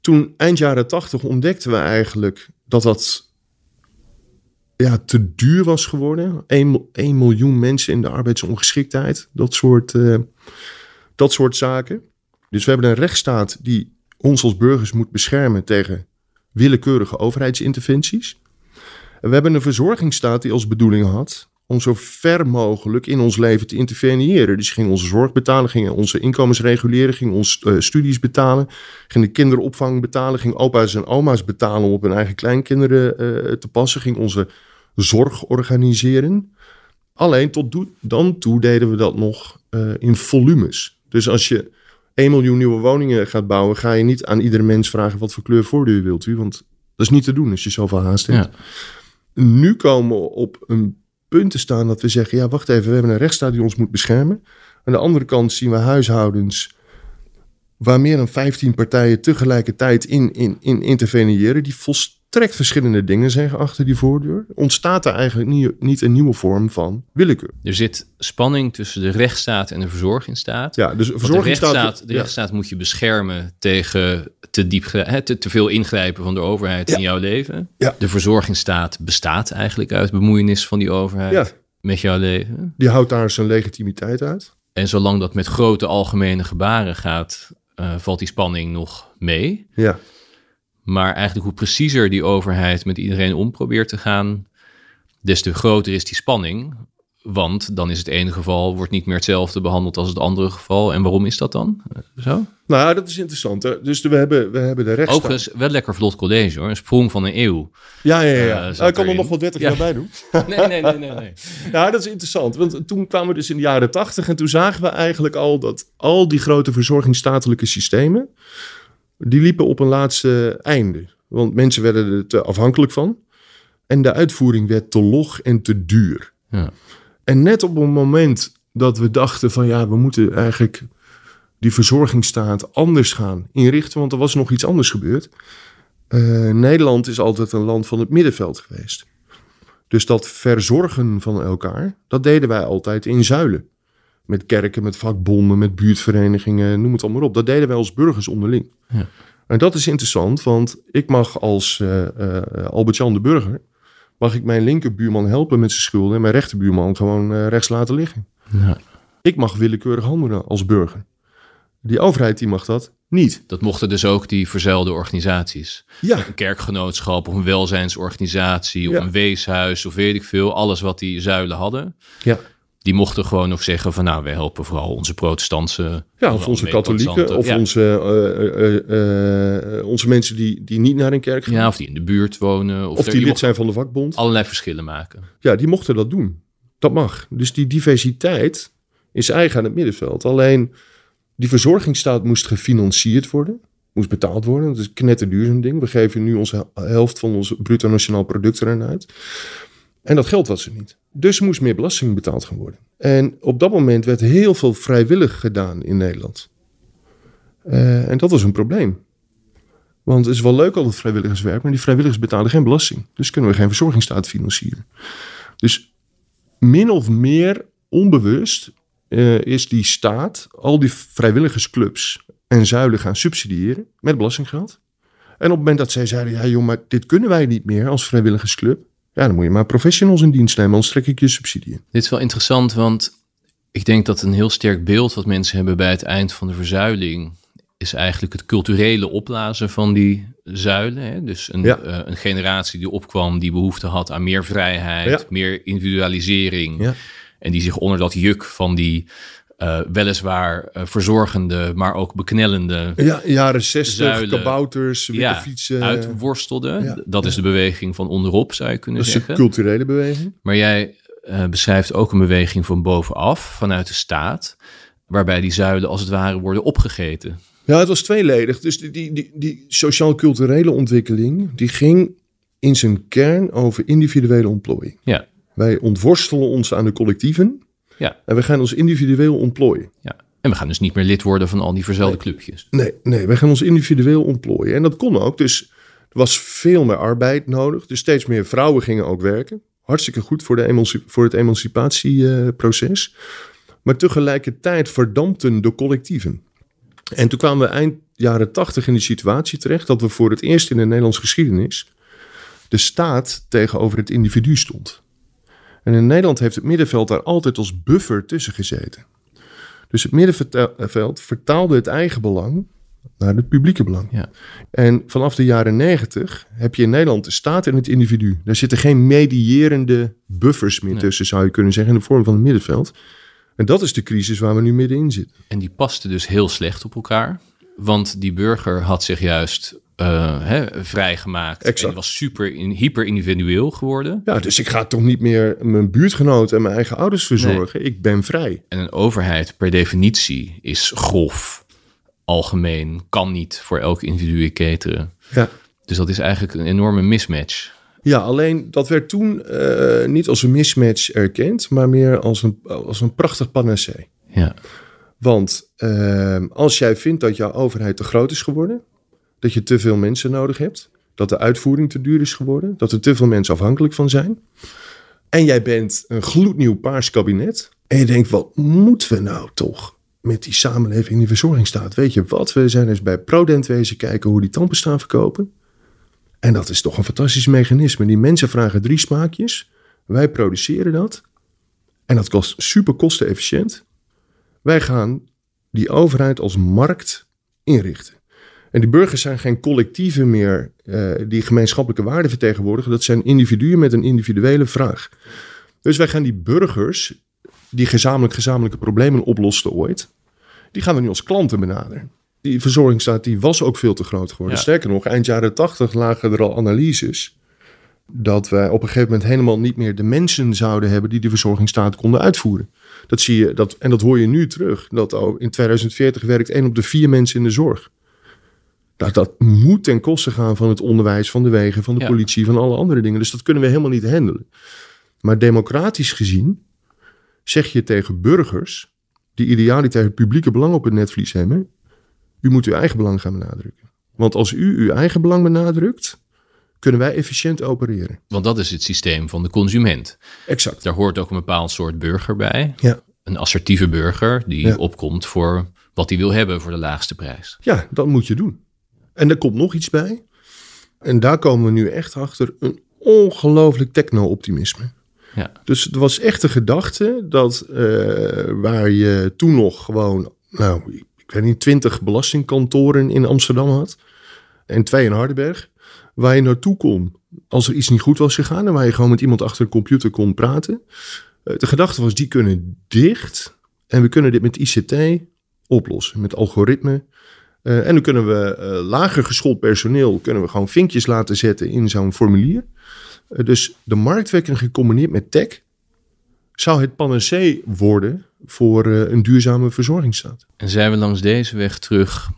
Toen eind jaren 80 ontdekten we eigenlijk dat dat ja, te duur was geworden. 1, 1 miljoen mensen in de arbeidsongeschiktheid. Dat soort, uh, dat soort zaken. Dus we hebben een rechtsstaat die ons als burgers moet beschermen tegen willekeurige overheidsinterventies. En we hebben een verzorgingsstaat die als bedoeling had om zo ver mogelijk in ons leven te interveneren. Dus ging onze zorg betalen, onze inkomens reguleren, ging onze uh, studies betalen, ging de kinderopvang betalen, ging opa's en oma's betalen om op hun eigen kleinkinderen uh, te passen, ging onze zorg organiseren. Alleen tot dan toe deden we dat nog uh, in volumes. Dus als je 1 miljoen nieuwe woningen gaat bouwen, ga je niet aan iedere mens vragen wat voor kleur voordeur wilt u. Want dat is niet te doen als je zoveel haast hebt. Ja. Nu komen we op een punt te staan dat we zeggen: ja, wacht even, we hebben een rechtsstaat die ons moet beschermen. Aan de andere kant zien we huishoudens waar meer dan 15 partijen tegelijkertijd in, in, in interveneren, die volstrekt verschillende dingen zeggen achter die voordeur, ontstaat er eigenlijk niet, niet een nieuwe vorm van willekeur. Er zit spanning tussen de rechtsstaat en de verzorgingsstaat. Ja, dus de rechtsstaat, de rechtsstaat moet je beschermen tegen te, diep, hè, te, te veel ingrijpen van de overheid in jouw leven. Ja. De verzorgingsstaat bestaat eigenlijk uit bemoeienis van die overheid met jouw leven. Die houdt daar zijn legitimiteit uit. En zolang dat met grote algemene gebaren gaat, uh, valt die spanning nog mee. Ja. Maar eigenlijk hoe preciezer die overheid met iedereen om probeert te gaan, des te groter is die spanning. Want dan is het ene geval wordt niet meer hetzelfde behandeld als het andere geval. En waarom is dat dan? Zo? Nou, dat is interessant. Hè? Dus we hebben, we hebben de rechtsstaat. Overigens, wel lekker vlot college hoor. Een sprong van een eeuw. Ja, ja, ja. Uh, nou, ik kan er nog wel 30 ja. jaar bij doen. *laughs* Nee, nee, nee, nee, nee. *laughs* ja, dat is interessant. Want toen kwamen we dus in de jaren 80 en toen zagen we eigenlijk al dat al die grote verzorgingsstatelijke systemen, die liepen op een laatste einde. Want mensen werden er te afhankelijk van. En de uitvoering werd te log en te duur. Ja. En net op het moment dat we dachten van ja, we moeten eigenlijk die verzorgingsstaat anders gaan inrichten, want er was nog iets anders gebeurd. Uh, Nederland is altijd een land van het middenveld geweest. Dus dat verzorgen van elkaar, dat deden wij altijd in zuilen. Met kerken, met vakbonden, met buurtverenigingen, noem het allemaal op. Dat deden wij als burgers onderling. Ja. En dat is interessant, want ik mag als uh, uh, Albert-Jan de Burger mag ik mijn linkerbuurman helpen met zijn schulden en mijn rechterbuurman gewoon uh, rechts laten liggen. Ja. Ik mag willekeurig handelen als burger. Die overheid die mag dat niet. Dat mochten dus ook die verzuilde organisaties. Ja. Een kerkgenootschap of een welzijnsorganisatie of Ja. een weeshuis of weet ik veel. Alles wat die zuilen hadden. Ja. Die mochten gewoon nog zeggen van nou, wij helpen vooral onze protestantse... Ja, of onze katholieken, of ja. onze, uh, uh, uh, onze mensen die, die niet naar een kerk gaan. Ja, of die in de buurt wonen. Of, of die lid zijn van de vakbond. allerlei verschillen maken. Ja, die mochten dat doen. Dat mag. Dus die diversiteit is eigen aan het middenveld. Alleen die verzorgingsstaat moest gefinancierd worden. Moest betaald worden. Dat is knetterduur zo'n ding. We geven nu onze helft van ons bruto nationaal product erin uit. En dat geld was er niet. Dus moest meer belasting betaald gaan worden. En op dat moment werd heel veel vrijwillig gedaan in Nederland. Eh, en dat was een probleem. Want het is wel leuk al het vrijwilligerswerk, maar die vrijwilligers betalen geen belasting. Dus kunnen we geen verzorgingsstaat financieren. Dus min of meer onbewust eh, is die staat al die vrijwilligersclubs en zuilen gaan subsidiëren met belastinggeld. En op het moment dat zij zeiden, ja joh, maar dit kunnen wij niet meer als vrijwilligersclub. Ja, dan moet je maar professionals in dienst nemen, anders trek ik je subsidie. Dit is wel interessant, want ik denk dat een heel sterk beeld wat mensen hebben bij het eind van de verzuiling is eigenlijk het culturele opblazen van die zuilen. Hè? Dus een, Ja. eh, een generatie die opkwam die behoefte had aan meer vrijheid, Ja. meer individualisering. Ja. En die zich onder dat juk van die eh, weliswaar eh, verzorgende, maar ook beknellende Ja, jaren 60, Zuilen. kabouters, witte ja, fietsen. uitworstelde. ja, Dat is de beweging van onderop, zou je kunnen dat is een zeggen. culturele beweging. Maar jij eh, beschrijft ook een beweging van bovenaf, vanuit de staat, waarbij die zuilen als het ware worden opgegeten. Ja, het was tweeledig. Dus die, die, die, die sociaal-culturele ontwikkeling, die ging in zijn kern over individuele ontplooiing. Ja, Wij ontworstelen ons aan de collectieven ja, en we gaan ons individueel ontplooien. ja. En we gaan dus niet meer lid worden van al die verzuilde clubjes. Nee, nee, wij gaan ons individueel ontplooien. En dat kon ook. Dus er was veel meer arbeid nodig. Dus steeds meer vrouwen gingen ook werken. Hartstikke goed voor, de voor het emancipatieproces. maar tegelijkertijd verdampten de collectieven. En toen kwamen we eind jaren tachtig in die situatie terecht dat we voor het eerst in de Nederlandse geschiedenis de staat tegenover het individu stond. En in Nederland heeft het middenveld daar altijd als buffer tussen gezeten. Dus het middenveld vertaalde het eigen belang naar het publieke belang. Ja. En vanaf de jaren negentig heb je in Nederland de staat en het individu. Daar zitten geen medierende buffers meer tussen, zou je kunnen zeggen, in de vorm van het middenveld. En dat is de crisis waar we nu middenin zitten. En die paste dus heel slecht op elkaar. Want die burger had zich juist uh, hè, vrijgemaakt. Exact. En was super in, hyper individueel geworden. Ja, dus ik ga toch niet meer mijn buurtgenoten en mijn eigen ouders verzorgen. Ik ben vrij. En een overheid per definitie is grof, algemeen, kan niet voor elk individu keteren. Ja. Dus dat is eigenlijk een enorme mismatch. Ja, alleen dat werd toen uh, niet als een mismatch erkend, maar meer als een, als een prachtig panacee. Ja. Want uh, als jij vindt dat jouw overheid te groot is geworden, dat je te veel mensen nodig hebt, dat de uitvoering te duur is geworden, dat er te veel mensen afhankelijk van zijn, en jij bent een gloednieuw paars kabinet, en je denkt, wat moeten we nou toch met die samenleving in die verzorgingsstaat? Weet je wat? We zijn eens bij Prodent wezen kijken hoe die tandpasta verkopen. En dat is toch een fantastisch mechanisme. Die mensen vragen drie smaakjes. Wij produceren dat. En dat kost super kostenefficiënt. Wij gaan die overheid als markt inrichten. En die burgers zijn geen collectieven meer uh, die gemeenschappelijke waarden vertegenwoordigen. Dat zijn individuen met een individuele vraag. Dus wij gaan die burgers, die gezamenlijk gezamenlijke problemen oplosten ooit, die gaan we nu als klanten benaderen. Die verzorgingsstaat die was ook veel te groot geworden. Sterker nog, eind jaren tachtig lagen er al analyses dat wij op een gegeven moment helemaal niet meer de mensen zouden hebben die de verzorgingsstaat konden uitvoeren. Dat zie je, dat, en dat hoor je nu terug. Dat in 2040 werkt één op de vier mensen in de zorg. Dat, dat moet ten koste gaan van het onderwijs, van de wegen, van de politie, van alle andere dingen. Dus dat kunnen we helemaal niet handelen. Maar democratisch gezien zeg je tegen burgers die idealiter het publieke belang op het netvlies hebben, u moet uw eigen belang gaan benadrukken. Want als u uw eigen belang benadrukt, kunnen wij efficiënt opereren. Want dat is het systeem van de consument. Exact. Daar hoort ook een bepaald soort burger bij. Ja. Een assertieve burger die opkomt voor wat hij wil hebben voor de laagste prijs. Ja, dat moet je doen. En er komt nog iets bij. En daar komen we nu echt achter. Een ongelooflijk techno-optimisme. Ja. Dus het was echt de gedachte dat uh, waar je toen nog gewoon, nou, ik weet niet, twintig belastingkantoren in Amsterdam had. En twee in Hardenberg. Waar je naartoe kon als er iets niet goed was gegaan. En waar je gewoon met iemand achter een computer kon praten. Uh, de gedachte was, die kunnen dicht. En we kunnen dit met ICT oplossen. Met algoritme. Uh, en dan kunnen we uh, lager geschoold personeel kunnen we gewoon vinkjes laten zetten in zo'n formulier. Uh, dus de marktwerking gecombineerd met tech zou het panacee worden voor een duurzame verzorgingsstaat. En zijn we langs deze weg terug,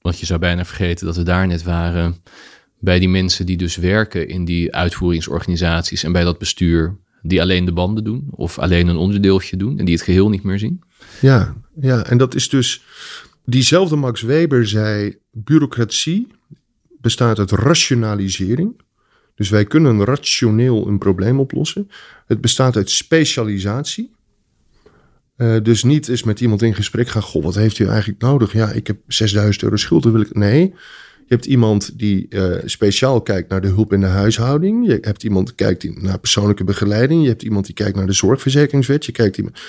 want je zou bijna vergeten dat we daar net waren, bij die mensen die dus werken in die uitvoeringsorganisaties en bij dat bestuur, die alleen de banden doen of alleen een onderdeeltje doen en die het geheel niet meer zien? Ja, ja en dat is dus Diezelfde Max Weber zei: bureaucratie bestaat uit rationalisering. Dus wij kunnen rationeel een probleem oplossen. Het bestaat uit specialisatie. Uh, dus niet eens met iemand in gesprek gaan. Goh, wat heeft u eigenlijk nodig? Ja, ik heb 6000 euro schuld. wil ik. Nee. Je hebt iemand die uh, speciaal kijkt naar de hulp in de huishouding. Je hebt iemand die kijkt naar persoonlijke begeleiding. Je hebt iemand die kijkt naar de zorgverzekeringswet. Je kijkt iemand...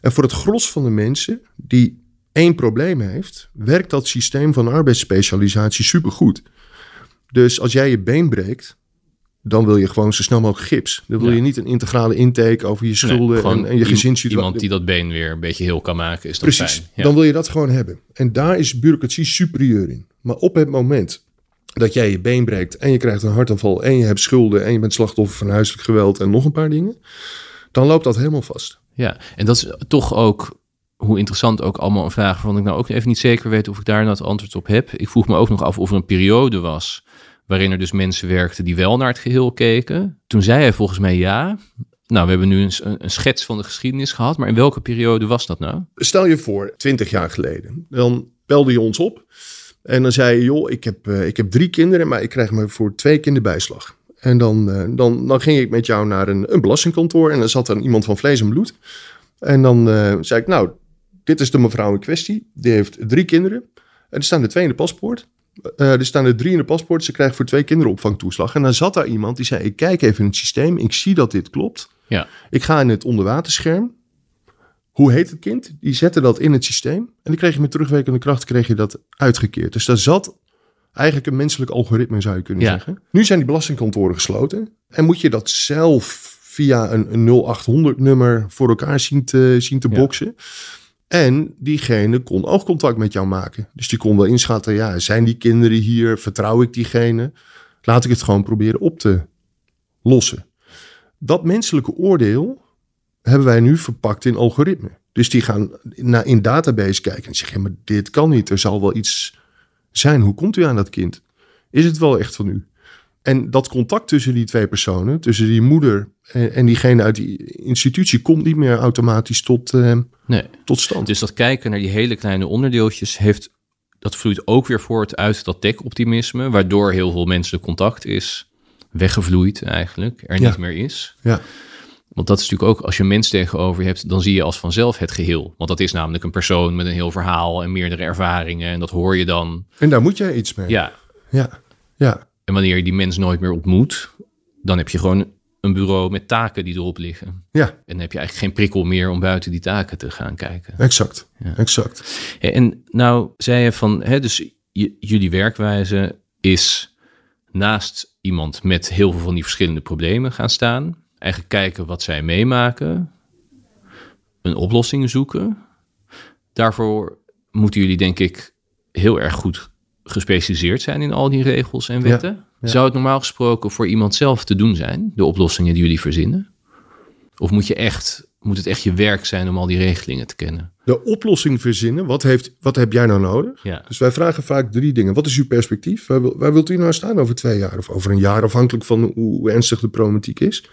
En voor het gros van de mensen die één probleem heeft, werkt dat systeem van arbeidsspecialisatie supergoed. Dus als jij je been breekt, dan wil je gewoon zo snel mogelijk gips. Dan wil je niet een integrale intake over je schulden en, en, je gezinssituatie. Iemand die dat been weer een beetje heel kan maken, is dan Precies, fijn. Ja. dan wil je dat gewoon hebben. En daar is bureaucratie superieur in. Maar op het moment dat jij je been breekt en je krijgt een hartaanval en je hebt schulden en je bent slachtoffer van huiselijk geweld en nog een paar dingen, dan loopt dat helemaal vast. Ja, en dat is toch ook hoe interessant ook allemaal een vraag waarvan ik nou ook even niet zeker weet of ik daar nou het antwoord op heb. Ik vroeg me ook nog af of er een periode was waarin er dus mensen werkten die wel naar het geheel keken. Toen zei hij volgens mij ja. Nou, we hebben nu een, een schets van de geschiedenis gehad, maar in welke periode was dat nou? Stel je voor, twintig jaar geleden. Dan belde je ons op en dan zei je, joh, ik heb, uh, ik heb drie kinderen, maar ik krijg me voor twee kinderbijslag. En dan, eh, dan, dan ging ik met jou naar een, een belastingkantoor en dan zat er iemand van vlees en bloed. En dan eh, zei ik, nou, dit is de mevrouw in kwestie. Die heeft drie kinderen. En er staan er twee in de paspoort. Eh, er staan er drie in de paspoort. Ze krijgt voor twee kinderen opvangtoeslag. En dan zat daar iemand die zei, ik kijk even in het systeem. Ik zie dat dit klopt. Ja. Ik ga in het onderwaterscherm. Hoe heet het kind? Die zette dat in het systeem. En dan kreeg je met terugwerkende kracht kreeg je dat uitgekeerd. Dus daar zat eigenlijk een menselijk algoritme, zou je kunnen Ja. zeggen. Nu zijn die belastingkantoren gesloten. En moet je dat zelf via een, een 0800-nummer voor elkaar zien te, zien te Ja. boksen. En diegene kon oogcontact met jou maken. Dus die kon wel inschatten, ja, zijn die kinderen hier? Vertrouw ik diegene? Laat ik het gewoon proberen op te lossen. Dat menselijke oordeel hebben wij nu verpakt in algoritme. Dus die gaan naar in database kijken en zeggen, maar dit kan niet. Er zal wel iets zijn. Hoe komt u aan dat kind? Is het wel echt van u? En dat contact tussen die twee personen, tussen die moeder en, en diegene uit die institutie, komt niet meer automatisch tot, eh, Nee. tot stand. Dus dat kijken naar die hele kleine onderdeeltjes heeft, dat vloeit ook weer voort uit dat tech-optimisme, waardoor heel veel menselijk contact is weggevloeid eigenlijk, er Ja. niet meer is. Ja. Want dat is natuurlijk ook, als je een mens tegenover je hebt, dan zie je als vanzelf het geheel. Want dat is namelijk een persoon met een heel verhaal en meerdere ervaringen. En dat hoor je dan. En daar moet jij iets mee. Ja. ja. ja. En wanneer je die mens nooit meer ontmoet, dan heb je gewoon een bureau met taken die erop liggen. Ja, En dan heb je eigenlijk geen prikkel meer om buiten die taken te gaan kijken. exact. Ja. exact. En nou zei je van, hè, dus jullie werkwijze is naast iemand met heel veel van die verschillende problemen gaan staan. Eigenlijk kijken wat zij meemaken. Een oplossing zoeken. Daarvoor moeten jullie denk ik heel erg goed gespecialiseerd zijn in al die regels en wetten. ja. Zou het normaal gesproken voor iemand zelf te doen zijn, de oplossingen die jullie verzinnen? Of moet, je echt, moet het echt je werk zijn om al die regelingen te kennen? De oplossing verzinnen, wat, heeft, wat heb jij nou nodig? Ja. Dus wij vragen vaak drie dingen. Wat is uw perspectief? Waar, wil- waar wilt u nou staan over twee jaar of over een jaar, afhankelijk van hoe, hoe ernstig de problematiek is?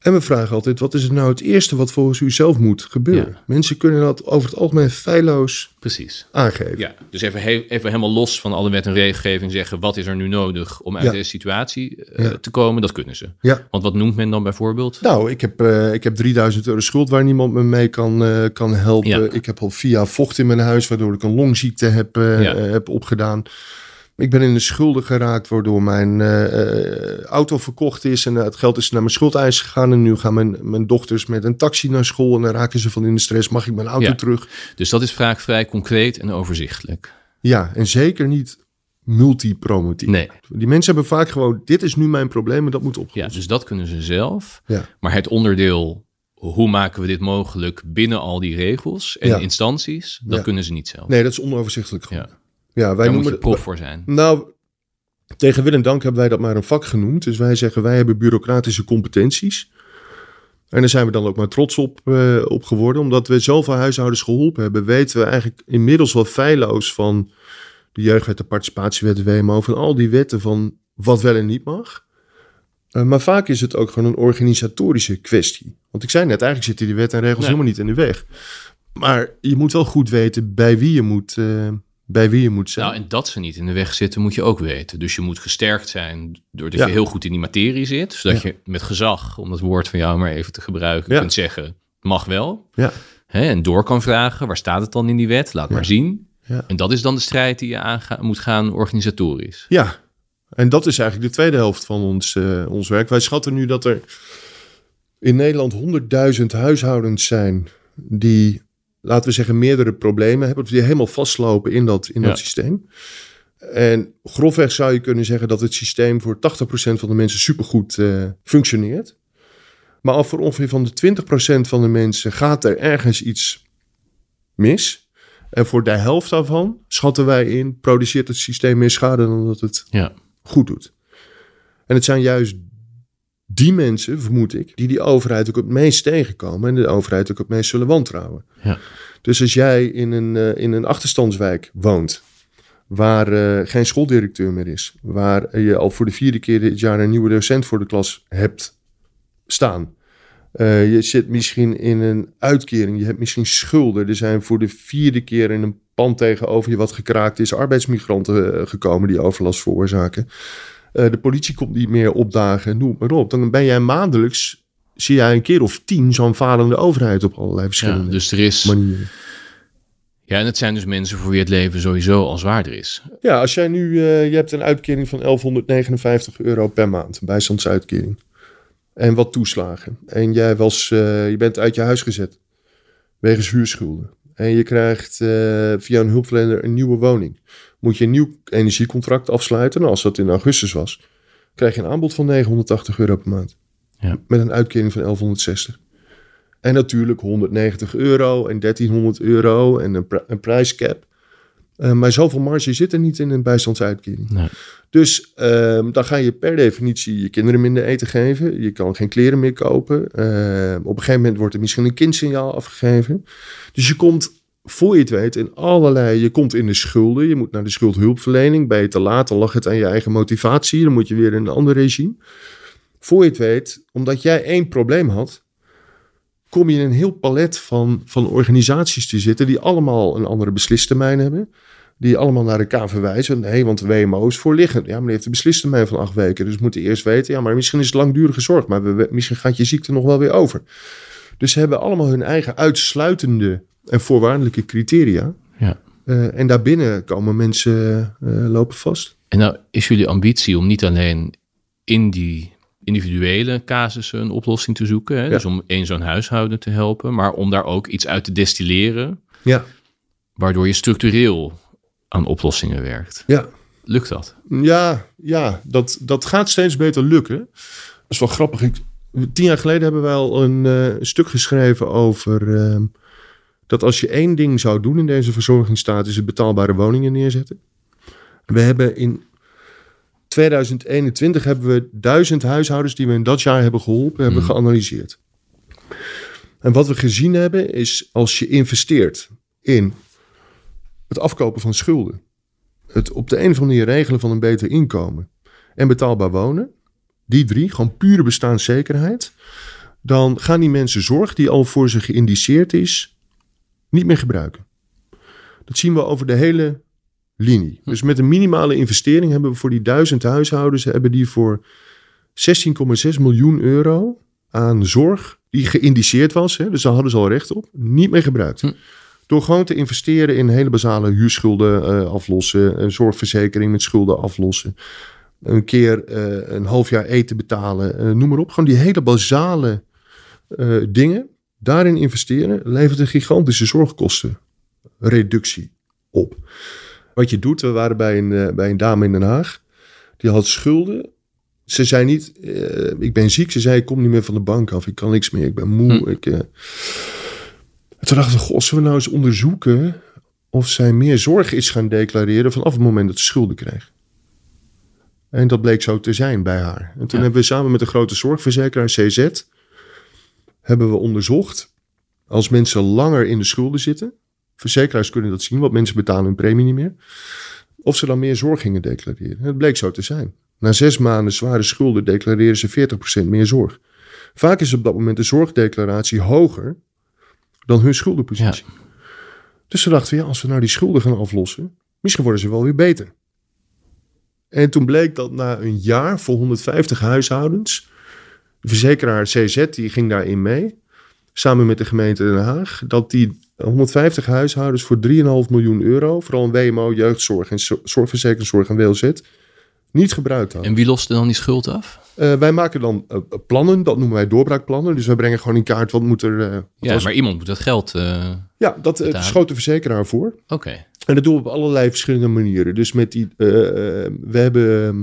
En we vragen altijd, wat is het nou het eerste wat volgens u zelf moet gebeuren? Ja. Mensen kunnen dat over het algemeen feilloos Precies. aangeven. Ja, dus even, he- even helemaal los van alle wet en regelgeving zeggen... wat is er nu nodig om uit Ja. deze situatie eh, Ja. te komen, dat kunnen ze. Ja. Want wat noemt men dan bijvoorbeeld? Nou, ik heb, eh, ik heb 3000 euro schuld waar niemand me mee kan, eh, kan helpen. Ik heb al via vocht in mijn huis, waardoor ik een longziekte heb, Ja. heb opgedaan. Ik ben in de schulden geraakt, waardoor mijn eh, eh, auto verkocht is. En eh, het geld is naar mijn schuldeis gegaan. En nu gaan mijn, mijn dochters met een taxi naar school. En dan raken ze van in de stress. Mag ik mijn auto Ja. terug? Dus dat is vaak vrij concreet en overzichtelijk. Ja, en zeker niet multipromotief. Nee, Die mensen hebben vaak gewoon, dit is nu mijn probleem en dat moet ja, opgelost dus dat kunnen ze zelf. Ja. Maar het onderdeel, hoe maken we dit mogelijk binnen al die regels en Ja. instanties, dat Ja. kunnen ze niet zelf. Nee, dat is onoverzichtelijk Ja. Ja, wij Daar moet je prof voor zijn. Nou, tegen wil en dank hebben wij dat maar een vak genoemd. Dus wij zeggen, wij hebben bureaucratische competenties. En daar zijn we dan ook maar trots op, eh, op geworden. Omdat we zoveel huishoudens geholpen hebben, weten we eigenlijk inmiddels wel feilloos van de jeugdwet, de participatiewet, de WMO, van al die wetten van wat wel en niet mag. Eh, maar vaak is het ook gewoon een organisatorische kwestie. Want ik zei net, eigenlijk zitten die wetten en regels Nee. helemaal niet in de weg. Maar je moet wel goed weten bij wie je moet, eh, bij wie je moet zijn. Nou, en dat ze niet in de weg zitten, moet je ook weten. Dus je moet gesterkt zijn doordat Ja. je heel goed in die materie zit. Zodat Ja. je met gezag, om dat woord van jou maar even te gebruiken, Ja. kunt zeggen, mag wel. Ja. Hè, en door kan vragen, waar staat het dan in die wet? Laat maar zien. Ja. En dat is dan de strijd die je aanga- moet gaan organisatorisch. Ja, en dat is eigenlijk de tweede helft van ons, eh, ons werk. Wij schatten nu dat er in Nederland 100.000 huishoudens zijn die, laten we zeggen, meerdere problemen hebben. Of die helemaal vastlopen in dat, in Ja. dat systeem. En grofweg zou je kunnen zeggen dat het systeem voor 80% van de mensen supergoed eh, functioneert. Maar al voor ongeveer van de 20% van de mensen gaat er ergens iets mis. En voor de helft daarvan schatten wij in, produceert het systeem meer schade dan dat het Ja. goed doet. En het zijn juist die mensen, vermoed ik, die die overheid ook het meest tegenkomen en de overheid ook het meest zullen wantrouwen. Ja. Dus als jij in een, eh, in een achterstandswijk woont, waar eh, geen schooldirecteur meer is, waar je al voor de vierde keer dit jaar een nieuwe docent voor de klas hebt staan. Eh, je zit misschien in een uitkering, je hebt misschien schulden. Er zijn voor de vierde keer in een pand tegenover je wat gekraakt is, arbeidsmigranten gekomen die overlast veroorzaken. Eh, de politie komt niet meer opdagen, noem maar op. Dan ben jij maandelijks, zie jij een keer of tien zo'n falende overheid op allerlei Ja, verschillende dus er is. manieren. Ja, en het zijn dus mensen voor wie het leven sowieso al zwaarder is. Ja, als jij nu, eh, je hebt een uitkering van 1159 euro per maand, een bijstandsuitkering. En wat toeslagen. En jij was, eh, je bent uit je huis gezet. Wegens huurschulden. En je krijgt via een hulpverlener een nieuwe woning. Moet je een nieuw energiecontract afsluiten. Nou, als dat in augustus was, krijg je een aanbod van 980 euro per maand. Ja. Met een uitkering van 1160. En natuurlijk 190 euro en 1300 euro en een, pri- een prijscap. Eh, maar zoveel marge zit er niet in een bijstandsuitkering. Nee. Dus ehm, dan ga je per definitie je kinderen minder eten geven. Je kan geen kleren meer kopen. Ehm, op een gegeven moment wordt er misschien een kindsignaal afgegeven. Dus je komt, voor je het weet, in allerlei... Je komt in de schulden. Je moet naar de schuldhulpverlening. Ben je te laat, dan lag het aan je eigen motivatie. Dan moet je weer in een ander regime. Voor je het weet, omdat jij één probleem had... kom je in een heel palet van, van organisaties te zitten... die allemaal een andere beslistermijn hebben die allemaal naar elkaar verwijzen. Nee, want WMO is voorliggend. Ja, maar die heeft een beslistermijn van acht weken. Dus we moeten eerst weten, ja, maar misschien is het langdurige zorg. Maar we- misschien gaat je ziekte nog wel weer over. Dus ze hebben allemaal hun eigen uitsluitende en voorwaardelijke criteria. Ja. Eh, en daarbinnen komen mensen eh, lopen vast. En nou is jullie ambitie om niet alleen in die individuele casussen een oplossing te zoeken, hè, dus om één zo'n huishouden te helpen, maar om daar ook iets uit te destilleren, Ja, waardoor je structureel aan oplossingen werkt. ja. Lukt dat? Ja, ja dat, dat gaat steeds beter lukken. Dat is wel grappig. Ik, tien jaar geleden hebben wij al een eh, stuk geschreven over ehm, dat als je één ding zou doen in deze verzorgingsstaat, is het betaalbare woningen neerzetten. We hebben in 2021 hebben we duizend huishoudens die we in dat jaar hebben geholpen, hebben geanalyseerd. En wat we gezien hebben is als je investeert in het afkopen van schulden, het op de een of andere manier regelen van een beter inkomen en betaalbaar wonen, die drie, gewoon pure bestaanszekerheid, dan gaan die mensen zorg die al voor ze geïndiceerd is, niet meer gebruiken. Dat zien we over de hele linie. Dus met een minimale investering hebben we voor die duizend huishoudens, hebben die voor 16,6 miljoen euro aan zorg die geïndiceerd was, hè, dus daar hadden ze al recht op, niet meer gebruikt. Hm. Door gewoon te investeren in hele basale huurschulden eh, aflossen, een zorgverzekering met schulden aflossen, een keer eh, een half jaar eten betalen, eh, noem maar op. Gewoon die hele basale dingen, daarin investeren, levert een gigantische zorgkostenreductie op. Wat je doet, we waren bij een, eh, bij een dame in Den Haag, die had schulden. Ze zei niet, eh, ik ben ziek. Ze zei, ik kom niet meer van de bank af. Ik kan niks meer, ik ben moe. Hm. Ik, eh. En Toen dachten we, goh, zullen we nou eens onderzoeken of zij meer zorg is gaan declareren vanaf het moment dat ze schulden kreeg. En dat bleek zo te zijn bij haar. En toen Ja. hebben we samen met de grote zorgverzekeraar CZ hebben we onderzocht als mensen langer in de schulden zitten. Verzekeraars kunnen dat zien, want mensen betalen hun premie niet meer. Of ze dan meer zorg gingen declareren. En het bleek zo te zijn. Na zes maanden zware schulden declareren ze 40% meer zorg. Vaak is op dat moment de zorgdeclaratie hoger dan hun schuldenpositie. Dus we dachten, ja, als we nou die schulden gaan aflossen, misschien worden ze wel weer beter. En toen bleek dat na een jaar voor 150 huishoudens, de verzekeraar CZ die ging daarin mee, samen met de gemeente Den Haag, dat die 150 huishoudens voor 3,5 miljoen euro, vooral in WMO, jeugdzorg en zo- zorgverzekeringszorg en WLZ, niet gebruikt hadden. En wie loste dan die schuld af? Eh, wij maken dan eh, plannen, dat noemen wij doorbraakplannen. Dus wij brengen gewoon in kaart wat moet er. eh, wat Ja, was- maar iemand moet dat geld. eh, ja, dat eh, schoot de verzekeraar voor. Oké. En dat doen we op allerlei verschillende manieren. Dus met die, eh, eh, we hebben eh,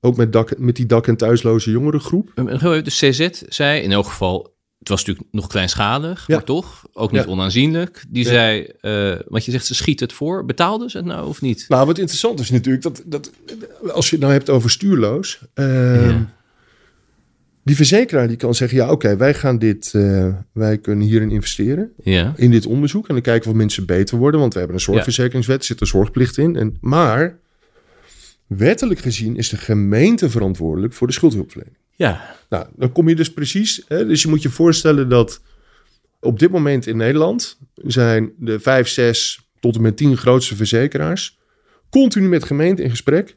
ook met, dak, met die dak- en thuisloze jongerengroep. En Dus CZ zei in elk geval. Het was natuurlijk nog kleinschalig, Ja. maar toch ook niet Ja. onaanzienlijk. Die Ja. zei, eh want je zegt ze schiet het voor. Betaalden ze het nou of niet? Nou, wat interessant is natuurlijk dat, dat als je het nou hebt over stuurloos. eh, Ja. Die verzekeraar die kan zeggen, ja oké, wij gaan dit, eh, wij kunnen hierin investeren. Ja. in dit onderzoek. En dan kijken we of mensen beter worden. Want we hebben een zorgverzekeringswet, er zit een zorgplicht in. En, maar wettelijk gezien is de gemeente verantwoordelijk voor de schuldhulpverlening. Ja. Nou, dan kom je dus precies. Hè, dus je moet je voorstellen dat op dit moment in Nederland zijn de vijf, zes tot en met tien grootste verzekeraars continu met gemeenten in gesprek.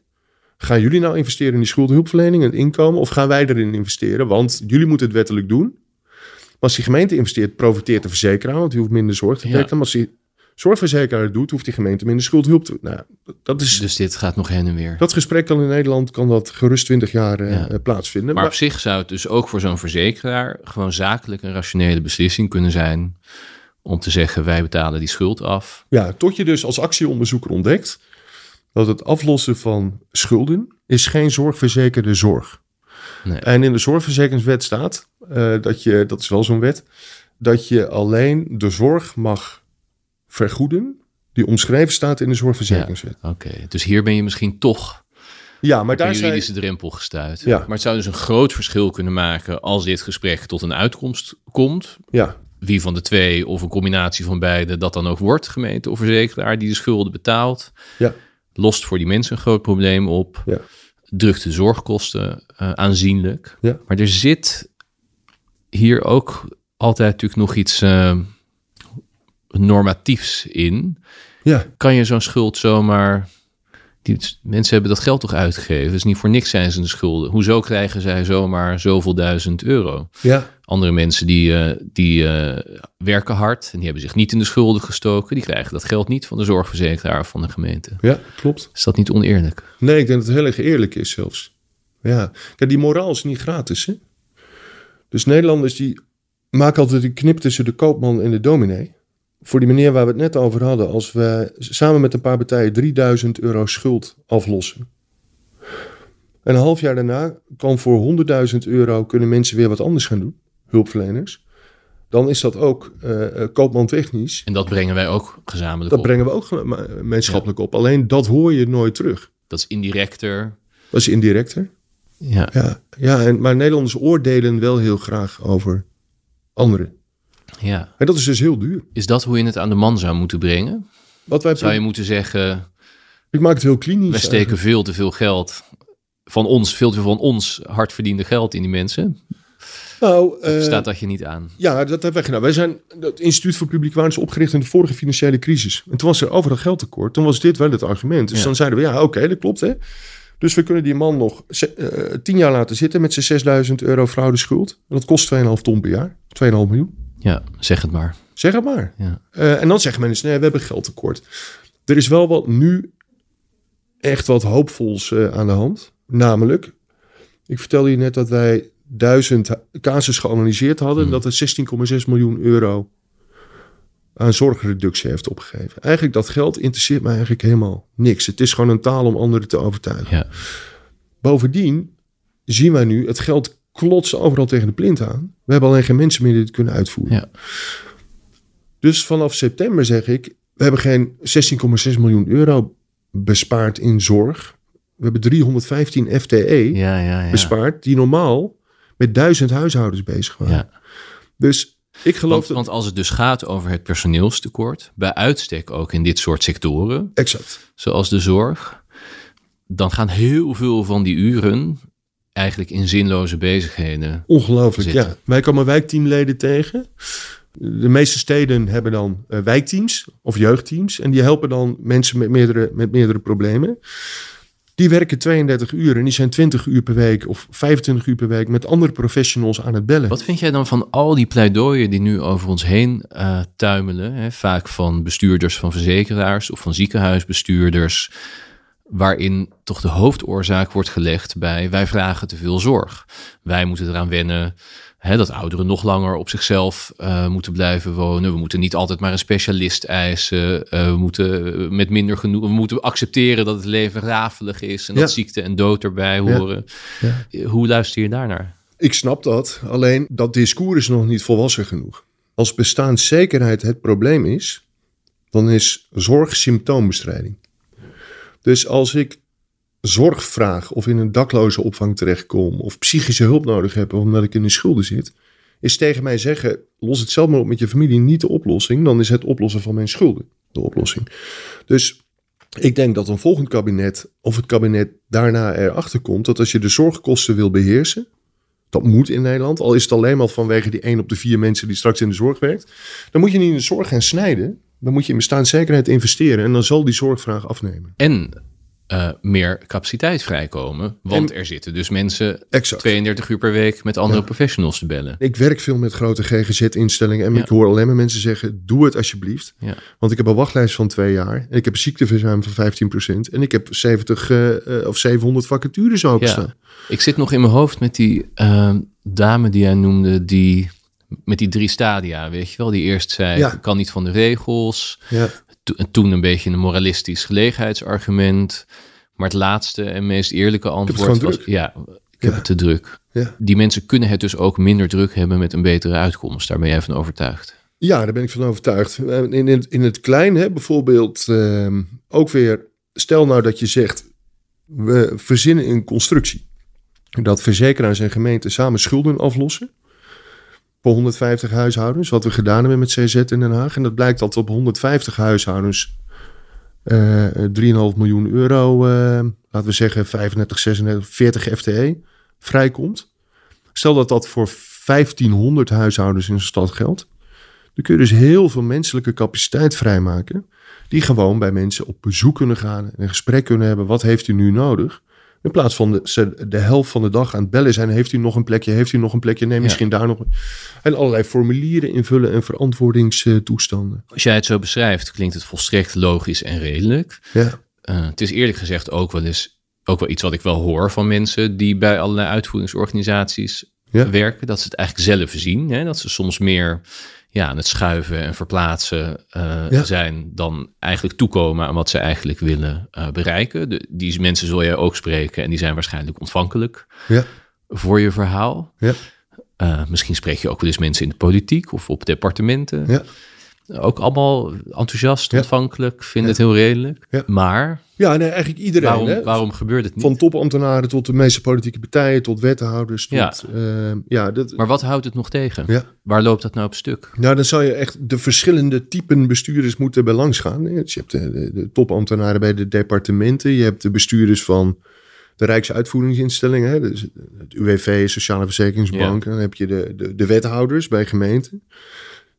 Gaan jullie nou investeren in die schuldhulpverlening en inkomen? Of gaan wij erin investeren? Want jullie moeten het wettelijk doen. Maar als die gemeente investeert, profiteert de verzekeraar. Want die hoeft minder zorg te Ja. trekken. Maar als die zorgverzekeraar doet, hoeft die gemeente minder schuldhulp te Nou, dat is... Dus dit gaat nog heen en weer. Dat gesprek kan in Nederland kan dat gerust 20 jaar eh, Ja. eh, plaatsvinden. Maar Maar, op zich zou het dus ook voor zo'n verzekeraar gewoon zakelijk een rationele beslissing kunnen zijn om te zeggen wij betalen die schuld af. ja, tot je dus als actieonderzoeker ontdekt dat het aflossen van schulden is geen zorgverzekerde zorg. Nee. En in de zorgverzekeringswet staat eh, dat je, dat is wel zo'n wet, dat je alleen de zorg mag vergoeden die omschreven staat in de zorgverzekeringswet. Oké, dus hier ben je misschien toch Ja, maar een daar zijn, juridische drempel gestuurd. Ja. Maar het zou dus een groot verschil kunnen maken als dit gesprek tot een uitkomst komt. ja, Wie van de twee of een combinatie van beide dat dan ook wordt, gemeente of verzekeraar die de schulden betaalt. ja, Lost voor die mensen een groot probleem op. ja, drukt de zorgkosten eh, aanzienlijk. Ja. Maar er zit hier ook altijd natuurlijk nog iets eh, normatiefs in. ja. Kan je zo'n schuld zomaar... Die, mensen hebben dat geld toch uitgegeven. Dus niet voor niks zijn ze in de schulden. Hoezo krijgen zij zomaar zoveel duizend euro? ja. Andere mensen die, eh, die eh, werken hard en die hebben zich niet in de schulden gestoken. Die krijgen dat geld niet van de zorgverzekeraar of van de gemeente. ja klopt. Is dat niet oneerlijk? Nee, ik denk dat het heel erg eerlijk is zelfs. Ja, kijk, die moraal is niet gratis. Hè? Dus Nederlanders die maken altijd die knip tussen de koopman en de dominee. Voor die meneer waar we het net over hadden, als we samen met een paar partijen 3000 euro schuld aflossen. En een half jaar daarna kan voor 100.000 euro kunnen mensen weer wat anders gaan doen, hulpverleners. Dan is dat ook eh, eh, koopmantechnisch. En dat brengen wij ook gezamenlijk Dat op. brengen we ook geme- gemeenschappelijk op. Alleen dat hoor je nooit terug. Dat is indirecter. Dat is indirecter. Ja. Ja, ja en, maar Nederlanders oordelen wel heel graag over anderen. Ja. En dat is dus heel duur. Is dat hoe je het aan de man zou moeten brengen? Wat wij Zou je moeten zeggen, Ik maak het heel klinisch. wij steken veel te veel geld van ons, veel te veel van ons hard verdiende geld in die mensen? Nou, eh, staat dat je niet aan? ja, dat hebben wij gedaan. Wij zijn het Instituut voor Publiek Waarde is opgericht in de vorige financiële crisis. En toen was er overal geldtekort. Toen was dit wel het argument. Dus Ja. dan zeiden we, ja, oké, dat klopt hè. Dus we kunnen die man nog eh, tien jaar laten zitten met zijn 6000 euro fraudeschuld. En dat kost 2,5 ton per jaar. 2,5 miljoen. Ja, zeg het maar. Zeg het maar. Ja. Eh, en dan zeggen mensen, nee, we hebben geldtekort. Er is wel wat nu echt wat hoopvols eh, aan de hand. Namelijk, ik vertelde je net dat wij duizend casus geanalyseerd hadden... en dat er 16,6 miljoen euro aan zorgreductie heeft opgegeven. Eigenlijk dat geld interesseert mij eigenlijk helemaal niks. Het is gewoon een taal om anderen te overtuigen. Ja. Bovendien zien wij nu het geld klotsen overal tegen de plint aan. We hebben alleen geen mensen meer die het kunnen uitvoeren. Ja. Dus vanaf september zeg ik, we hebben geen 16,6 miljoen euro bespaard in zorg. We hebben 315 FTE Ja, ja, ja. bespaard, die normaal met duizend huishoudens bezig waren. Ja. Dus ik geloof Want, dat... want als het dus gaat over het personeelstekort, bij uitstek ook in dit soort sectoren, Exact. zoals de zorg, dan gaan heel veel van die uren eigenlijk in zinloze bezigheden. Ongelooflijk, zitten. ja. Wij komen wijkteamleden tegen. De meeste steden hebben dan eh, wijkteams of jeugdteams. En die helpen dan mensen met meerdere, met meerdere problemen. Die werken 32 uur en die zijn 20 uur per week of 25 uur per week met andere professionals aan het bellen. Wat vind jij dan van al die pleidooien die nu over ons heen eh, tuimelen? Hè? Vaak van bestuurders van verzekeraars of van ziekenhuisbestuurders. Waarin toch de hoofdoorzaak wordt gelegd bij wij vragen te veel zorg. Wij moeten eraan wennen hè, dat ouderen nog langer op zichzelf eh, moeten blijven wonen. We moeten niet altijd maar een specialist eisen. Eh, we moeten met minder genoeg. We moeten accepteren dat het leven rafelig is en dat ziekte en dood erbij horen. Ja. Hoe luister je daarnaar? Ik snap dat, alleen dat discours is nog niet volwassen genoeg. Als bestaanszekerheid het probleem is, dan is zorg symptoombestrijding. Dus als ik zorg vraag of in een dakloze opvang terechtkom of psychische hulp nodig heb omdat ik in de schulden zit, is tegen mij zeggen: los het zelf maar op met je familie niet de oplossing, dan is het oplossen van mijn schulden de oplossing. Dus ik denk dat een volgend kabinet of het kabinet daarna erachter komt dat als je de zorgkosten wil beheersen, dat moet in Nederland, al is het alleen maar vanwege die 1 op de 4 mensen die straks in de zorg werkt, dan moet je niet in de zorg gaan snijden. Dan moet je in bestaanszekerheid investeren en dan zal die zorgvraag afnemen. En eh, meer capaciteit vrijkomen. Want En- er zitten dus mensen Exact. 32 uur per week met andere Ja. professionals te bellen. Ik werk veel met grote GGZ-instellingen en Ja. ik hoor alleen maar mensen zeggen: doe het alsjeblieft. Ja. Want ik heb een wachtlijst van twee jaar. En ik heb een ziekteverzuim van 15%. En ik heb 70 eh, eh, of 700 vacatures openstaan. Ik zit nog in mijn hoofd met die dame die jij noemde, die met die drie stadia, weet je wel, die eerst zei: Ja. kan niet van de regels. Ja. To- en toen een beetje een moralistisch gelegenheidsargument. Maar het laatste en meest eerlijke antwoord was: druk. ja, ik heb Ja. het te druk. Ja. Die mensen kunnen het dus ook minder druk hebben met een betere uitkomst. Daar ben jij van overtuigd. Ja, daar ben ik van overtuigd. Eh, In, in, in het klein, hè, bijvoorbeeld, ehm, ook weer, stel nou dat je zegt, we verzinnen een constructie. Dat verzekeraars en gemeenten samen schulden aflossen. Voor 150 huishoudens, wat we gedaan hebben met CZ in Den Haag. En dat blijkt dat op 150 huishoudens eh 3,5 miljoen euro, eh, laten we zeggen 35, 36, 40 FTE, vrijkomt. Stel dat dat voor 1500 huishoudens in de stad geldt. Dan kun je dus heel veel menselijke capaciteit vrijmaken. Die gewoon bij mensen op bezoek kunnen gaan. En een gesprek kunnen hebben. Wat heeft u nu nodig? In plaats van de, ze de helft van de dag aan het bellen zijn. Heeft u nog een plekje? Heeft u nog een plekje? Nee, misschien daar nog. En allerlei formulieren invullen en verantwoordingstoestanden. Als jij het zo beschrijft, klinkt het volstrekt logisch en redelijk. Ja, Eh, het is eerlijk gezegd ook wel eens ook wel iets wat ik wel hoor van mensen die bij allerlei uitvoeringsorganisaties Ja. werken. Dat ze het eigenlijk zelf zien. Hè? Dat ze soms meer ja, aan het schuiven en verplaatsen eh, Ja. zijn dan eigenlijk toekomen aan wat ze eigenlijk willen eh, bereiken. De, die mensen zul je ook spreken en die zijn waarschijnlijk ontvankelijk ja, voor je verhaal. ja, Eh, misschien spreek je ook wel eens mensen in de politiek of op departementen. ja. Ook allemaal enthousiast, ontvankelijk, vinden het heel redelijk. Maar ja nee, eigenlijk iedereen. waarom, hè? waarom gebeurt het niet? Van topambtenaren tot de meeste politieke partijen, tot wethouders. Tot, Ja. ja. ja, dat, Maar wat houdt het nog tegen? ja. Waar loopt dat nou op stuk? Nou, dan zou je echt de verschillende typen bestuurders moeten bij langs gaan. Dus je hebt de, de, de topambtenaren bij de departementen. Je hebt de bestuurders van de Rijksuitvoeringsinstellingen. Hè, dus het UWV, Sociale Verzekeringsbank. Dan heb je de, de, de wethouders bij gemeenten.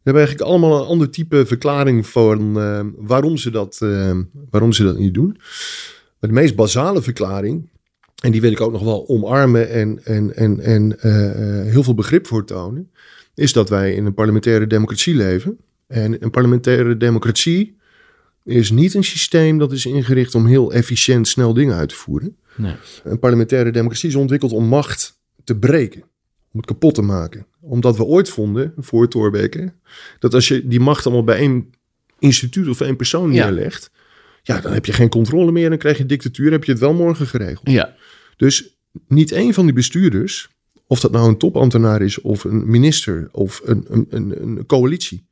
Die hebben eigenlijk allemaal een ander type verklaring van eh, waarom, ze dat, eh, waarom ze dat niet doen. Maar de meest basale verklaring, en die wil ik ook nog wel omarmen en, en, en, en eh, heel veel begrip voor tonen, is dat wij in een parlementaire democratie leven. En een parlementaire democratie is niet een systeem dat is ingericht om heel efficiënt snel dingen uit te voeren. Nee. Een parlementaire democratie is ontwikkeld om macht te breken, om het kapot te maken. Omdat we ooit vonden, voor Thorbecke, dat als je die macht allemaal bij één instituut of één persoon Ja. neerlegt, ja, dan heb je geen controle meer, dan krijg je dictatuur, heb je het wel morgen geregeld. Ja, Dus niet één van die bestuurders, of dat nou een topambtenaar is, of een minister, of een, een, een, een coalitie,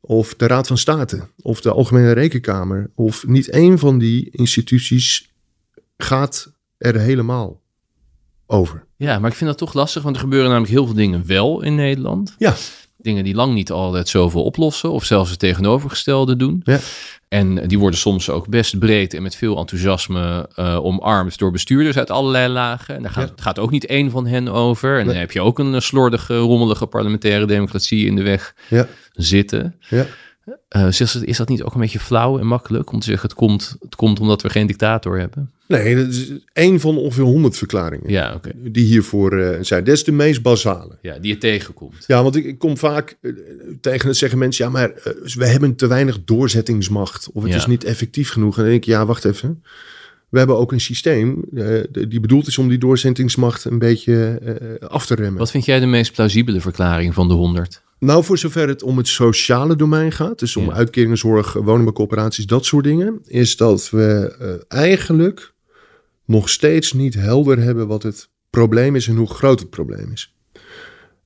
of de Raad van State, of de Algemene Rekenkamer, of niet één van die instituties gaat er helemaal over. ja, maar ik vind dat toch lastig, want er gebeuren namelijk heel veel dingen wel in Nederland. Ja, Dingen die lang niet altijd zoveel oplossen of zelfs het tegenovergestelde doen. ja, En die worden soms ook best breed en met veel enthousiasme eh, omarmd door bestuurders uit allerlei lagen. En daar gaat, Ja. gaat ook niet één van hen over. En dan heb je ook een slordige, rommelige parlementaire democratie in de weg ja, zitten. ja. Eh, ze, is dat niet ook een beetje flauw en makkelijk om te zeggen het komt, het komt omdat we geen dictator hebben? Nee, dat is één van ongeveer honderd verklaringen Ja, die hiervoor eh, zijn. Dat is de meest basale. Ja, die je tegenkomt. Ja, want ik, ik kom vaak eh, tegen het zeggen mensen, ja, maar eh, we hebben te weinig doorzettingsmacht. Of het Ja. is niet effectief genoeg. En dan denk ik, ja, wacht even. We hebben ook een systeem die bedoeld is om die doorzettingsmacht een beetje af te remmen. Wat vind jij de meest plausibele verklaring van de 100? Nou, voor zover het om het sociale domein gaat, dus om Ja. uitkeringen, zorg, woningbouwcoöperaties, dat soort dingen, is dat we eh, eigenlijk nog steeds niet helder hebben wat het probleem is en hoe groot het probleem is.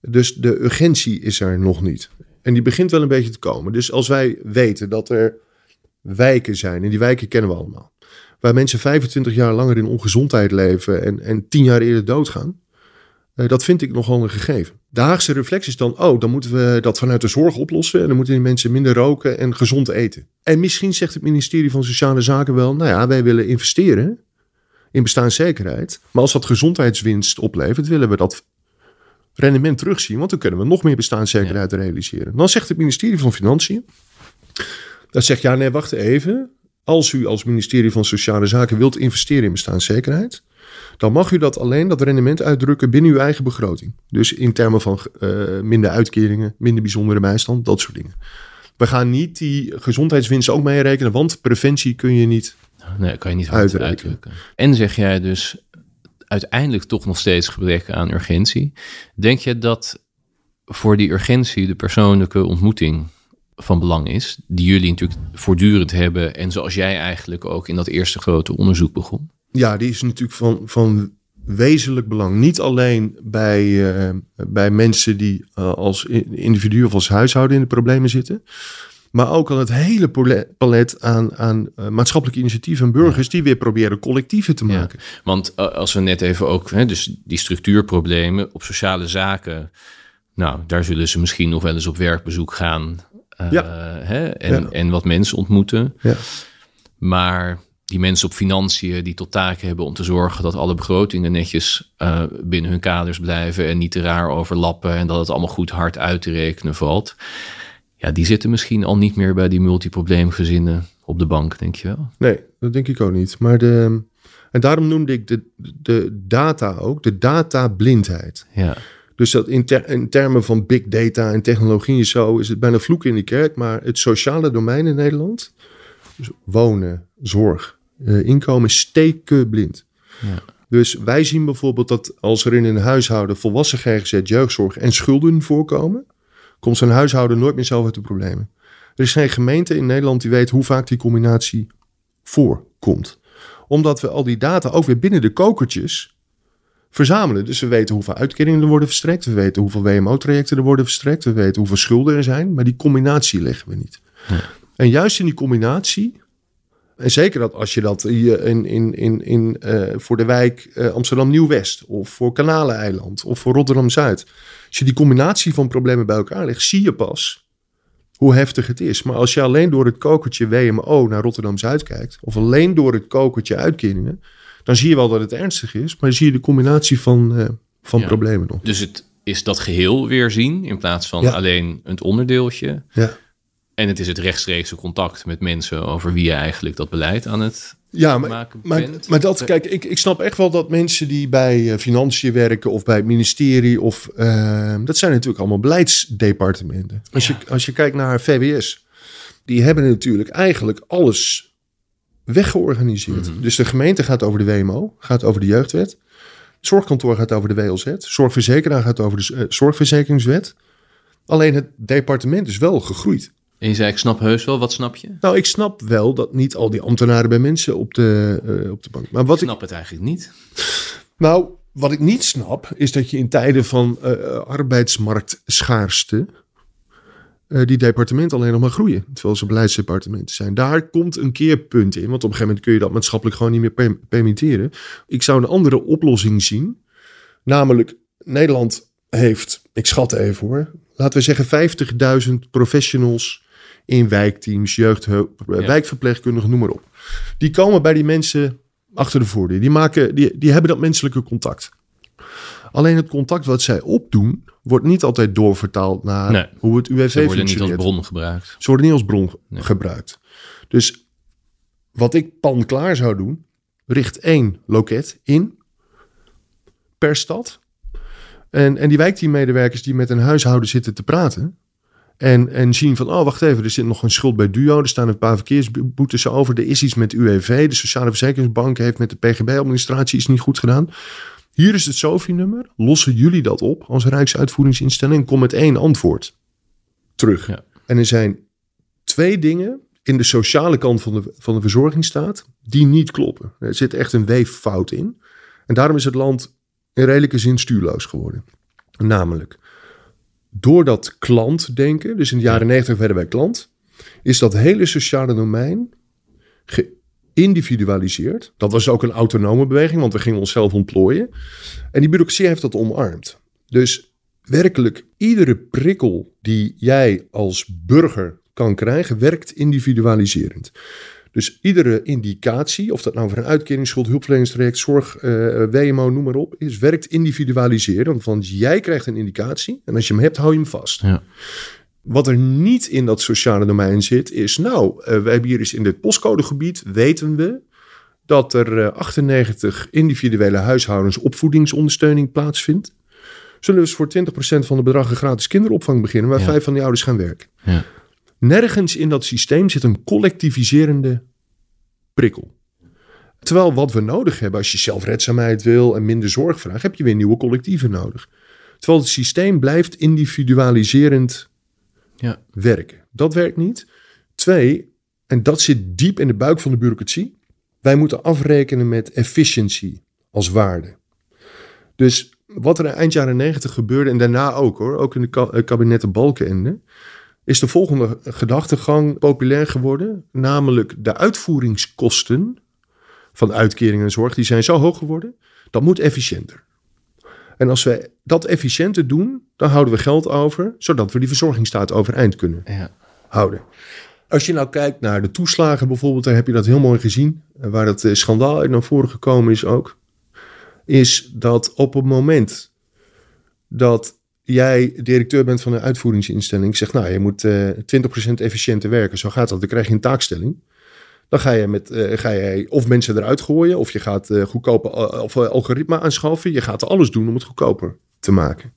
Dus de urgentie is er nog niet. En die begint wel een beetje te komen. Dus als wij weten dat er wijken zijn, en die wijken kennen we allemaal, waar mensen 25 jaar langer in ongezondheid leven en, en 10 jaar eerder doodgaan, eh, dat vind ik nogal een gegeven. De Haagse reflex is dan, oh, dan moeten we dat vanuit de zorg oplossen. En dan moeten die mensen minder roken en gezond eten. En misschien zegt het ministerie van Sociale Zaken wel, nou ja, wij willen investeren in bestaanszekerheid. Maar als dat gezondheidswinst oplevert, willen we dat rendement terugzien. Want dan kunnen we nog meer bestaanszekerheid realiseren. Dan zegt het ministerie van Financiën, dat zegt, ja, nee, wacht even. als u als ministerie van Sociale Zaken wilt investeren in bestaanszekerheid, dan mag u dat alleen dat rendement uitdrukken binnen uw eigen begroting. Dus in termen van uh, minder uitkeringen, minder bijzondere bijstand, dat soort dingen. We gaan niet die gezondheidswinst ook meerekenen, want preventie kun je niet Nee, kan je niet uitdrukken. En zeg jij dus uiteindelijk toch nog steeds gebrek aan urgentie. Denk je dat voor die urgentie de persoonlijke ontmoeting van belang is, die jullie natuurlijk voortdurend hebben en zoals jij eigenlijk ook in dat eerste grote onderzoek begon? Ja, die is natuurlijk van, van wezenlijk belang. Niet alleen bij, uh, bij mensen die uh, als individu of als huishouden in de problemen zitten, maar ook al het hele palet aan, aan uh, maatschappelijke initiatieven en burgers die weer proberen collectieven te maken. want als we net even ook, hè, dus die structuurproblemen op sociale zaken, nou, daar zullen ze misschien nog wel eens op werkbezoek gaan ja. hè, en, en wat mensen ontmoeten. Ja. Maar die mensen op financiën die tot taak hebben om te zorgen dat alle begrotingen netjes uh, binnen hun kaders blijven en niet te raar overlappen en dat het allemaal goed hard uit te rekenen valt ja, die zitten misschien al niet meer bij die multiprobleemgezinnen op de bank, denk je wel? Nee, dat denk ik ook niet. Maar de, en daarom noemde ik de, de data ook, de datablindheid. Ja. Dus dat in, ter, in, termen van big data en technologie en zo is het bijna vloek in de kerk. Maar het sociale domein in Nederland, dus wonen, zorg, uh, inkomen, steken blind. Ja. Dus wij zien bijvoorbeeld dat als er in een huishouden volwassen GGZ, jeugdzorg en schulden voorkomen, komt zijn huishouden nooit meer zelf uit de problemen. Er is geen gemeente in Nederland die weet hoe vaak die combinatie voorkomt. Omdat we al die data ook weer binnen de kokertjes verzamelen. Dus we weten hoeveel uitkeringen er worden verstrekt. We weten hoeveel WMO-trajecten er worden verstrekt. We weten hoeveel schulden er zijn. Maar die combinatie leggen we niet. Ja. En juist in die combinatie. En zeker dat als je dat in, in, in, in, uh, voor de wijk uh, Amsterdam Nieuw-West. Of voor Kanaleneiland. Of voor Rotterdam Zuid als je die combinatie van problemen bij elkaar legt, zie je pas hoe heftig het is. Maar als je alleen door het kokertje WMO naar Rotterdam-Zuid kijkt, of alleen door het kokertje uitkeringen, dan zie je wel dat het ernstig is, maar zie je de combinatie van, uh, van problemen nog. Dus het is dat geheel weer zien in plaats van alleen het onderdeeltje. Ja. En het is het rechtstreekse contact met mensen over wie je eigenlijk dat beleid aan het ja, maar, maar, maar, dat, kijk, ik, ik snap echt wel dat mensen die bij uh, financiën werken of bij het ministerie, of uh, dat zijn natuurlijk allemaal beleidsdepartementen. Als, je, als je kijkt naar VWS, die hebben natuurlijk eigenlijk alles weggeorganiseerd. Mm Dus de gemeente gaat over de WMO, gaat over de jeugdwet. Het zorgkantoor gaat over de WLZ. Zorgverzekeraar gaat over de uh, zorgverzekeringswet. Alleen het departement is wel gegroeid. En je zei, ik snap heus wel. Wat snap je? Nou, ik snap wel dat niet al die ambtenaren bij mensen op de, uh, op de bank... Maar wat ik snap het eigenlijk niet. Nou, wat ik niet snap, is dat je in tijden van uh, arbeidsmarktschaarste... Uh, die departementen alleen nog maar groeien. Terwijl ze beleidsdepartementen zijn. Daar komt een keerpunt in. Want op een gegeven moment kun je dat maatschappelijk gewoon niet meer permitteren. Ik zou een andere oplossing zien. Namelijk, Nederland heeft, ik schat even hoor... Laten we zeggen 50.000 professionals in wijkteams, jeugdhulp, ja. wijkverpleegkundigen, noem maar op. Die komen bij die mensen achter de voordeur. Die, maken, die, die hebben dat menselijke contact. Alleen het contact wat zij opdoen, wordt niet altijd doorvertaald naar hoe het UWV Ze worden niet als bron gebruikt. Ze worden niet als bron gebruikt. Dus wat ik pan klaar zou doen, richt één loket in per stad. En, en die wijkteammedewerkers die met een huishouden zitten te praten, en, en zien van, oh wacht even, er zit nog een schuld bij Duo. Er staan een paar verkeersboetes over. Er is iets met UWV. De Sociale Verzekeringsbank heeft met de PGB-administratie iets niet goed gedaan. Hier is het SOFI-nummer. Lossen jullie dat op als Rijksuitvoeringsinstelling? Kom met één antwoord terug. Ja. En er zijn twee dingen in de sociale kant van de, van de verzorgingsstaat die niet kloppen. Er zit echt een weeffout in. En daarom is het land in redelijke zin stuurloos geworden. Namelijk, door dat klantdenken, dus in de jaren 90 werden wij klant, is dat hele sociale domein geïndividualiseerd. Dat was ook een autonome beweging, want we gingen onszelf ontplooien. En die bureaucratie heeft dat omarmd. Dus werkelijk iedere prikkel die jij als burger kan krijgen, werkt individualiserend. Dus iedere indicatie, of dat nou voor een uitkeringsschuld, hulpverleningstraject, zorg, uh, WMO, noem maar op, is, werkt individualiseren. Want jij krijgt een indicatie en als je hem hebt, hou je hem vast. Ja. Wat er niet in dat sociale domein zit, is nou, uh, we hebben hier eens in dit postcodegebied, weten we dat er uh, 98 individuele huishoudens opvoedingsondersteuning plaatsvindt. Zullen we eens voor 20% van de bedragen gratis kinderopvang beginnen, waar Ja. vijf van die ouders gaan werken. Ja. Nergens in dat systeem zit een collectiviserende prikkel. Terwijl wat we nodig hebben, als je zelfredzaamheid wil en minder zorg vraagt, heb je weer nieuwe collectieven nodig. Terwijl het systeem blijft individualiserend Ja. werken. Dat werkt niet. Twee, en dat zit diep in de buik van de bureaucratie. Wij moeten afrekenen met efficiency als waarde. Dus wat er eind jaren negentig gebeurde en daarna ook hoor, ook in de eh, kabinetten Balkenende, is de volgende gedachtegang populair geworden. Namelijk de uitvoeringskosten van uitkeringen en zorg, die zijn zo hoog geworden, dat moet efficiënter. En als wij dat efficiënter doen, dan houden we geld over, zodat we die verzorgingsstaat overeind kunnen Ja. houden. Als je nou kijkt naar de toeslagen bijvoorbeeld, daar heb je dat heel mooi gezien. eh, Waar dat eh, schandaal uit naar voren gekomen is ook. Is dat op het moment dat jij directeur bent van een uitvoeringsinstelling, zegt nou je moet eh 20% efficiënter werken, zo gaat dat, dan krijg je een taakstelling. Dan ga je, met, eh, ga jij of mensen eruit gooien, of je gaat eh, goedkope eh, of, eh, algoritme aanschaffen. Je gaat alles doen om het goedkoper te maken.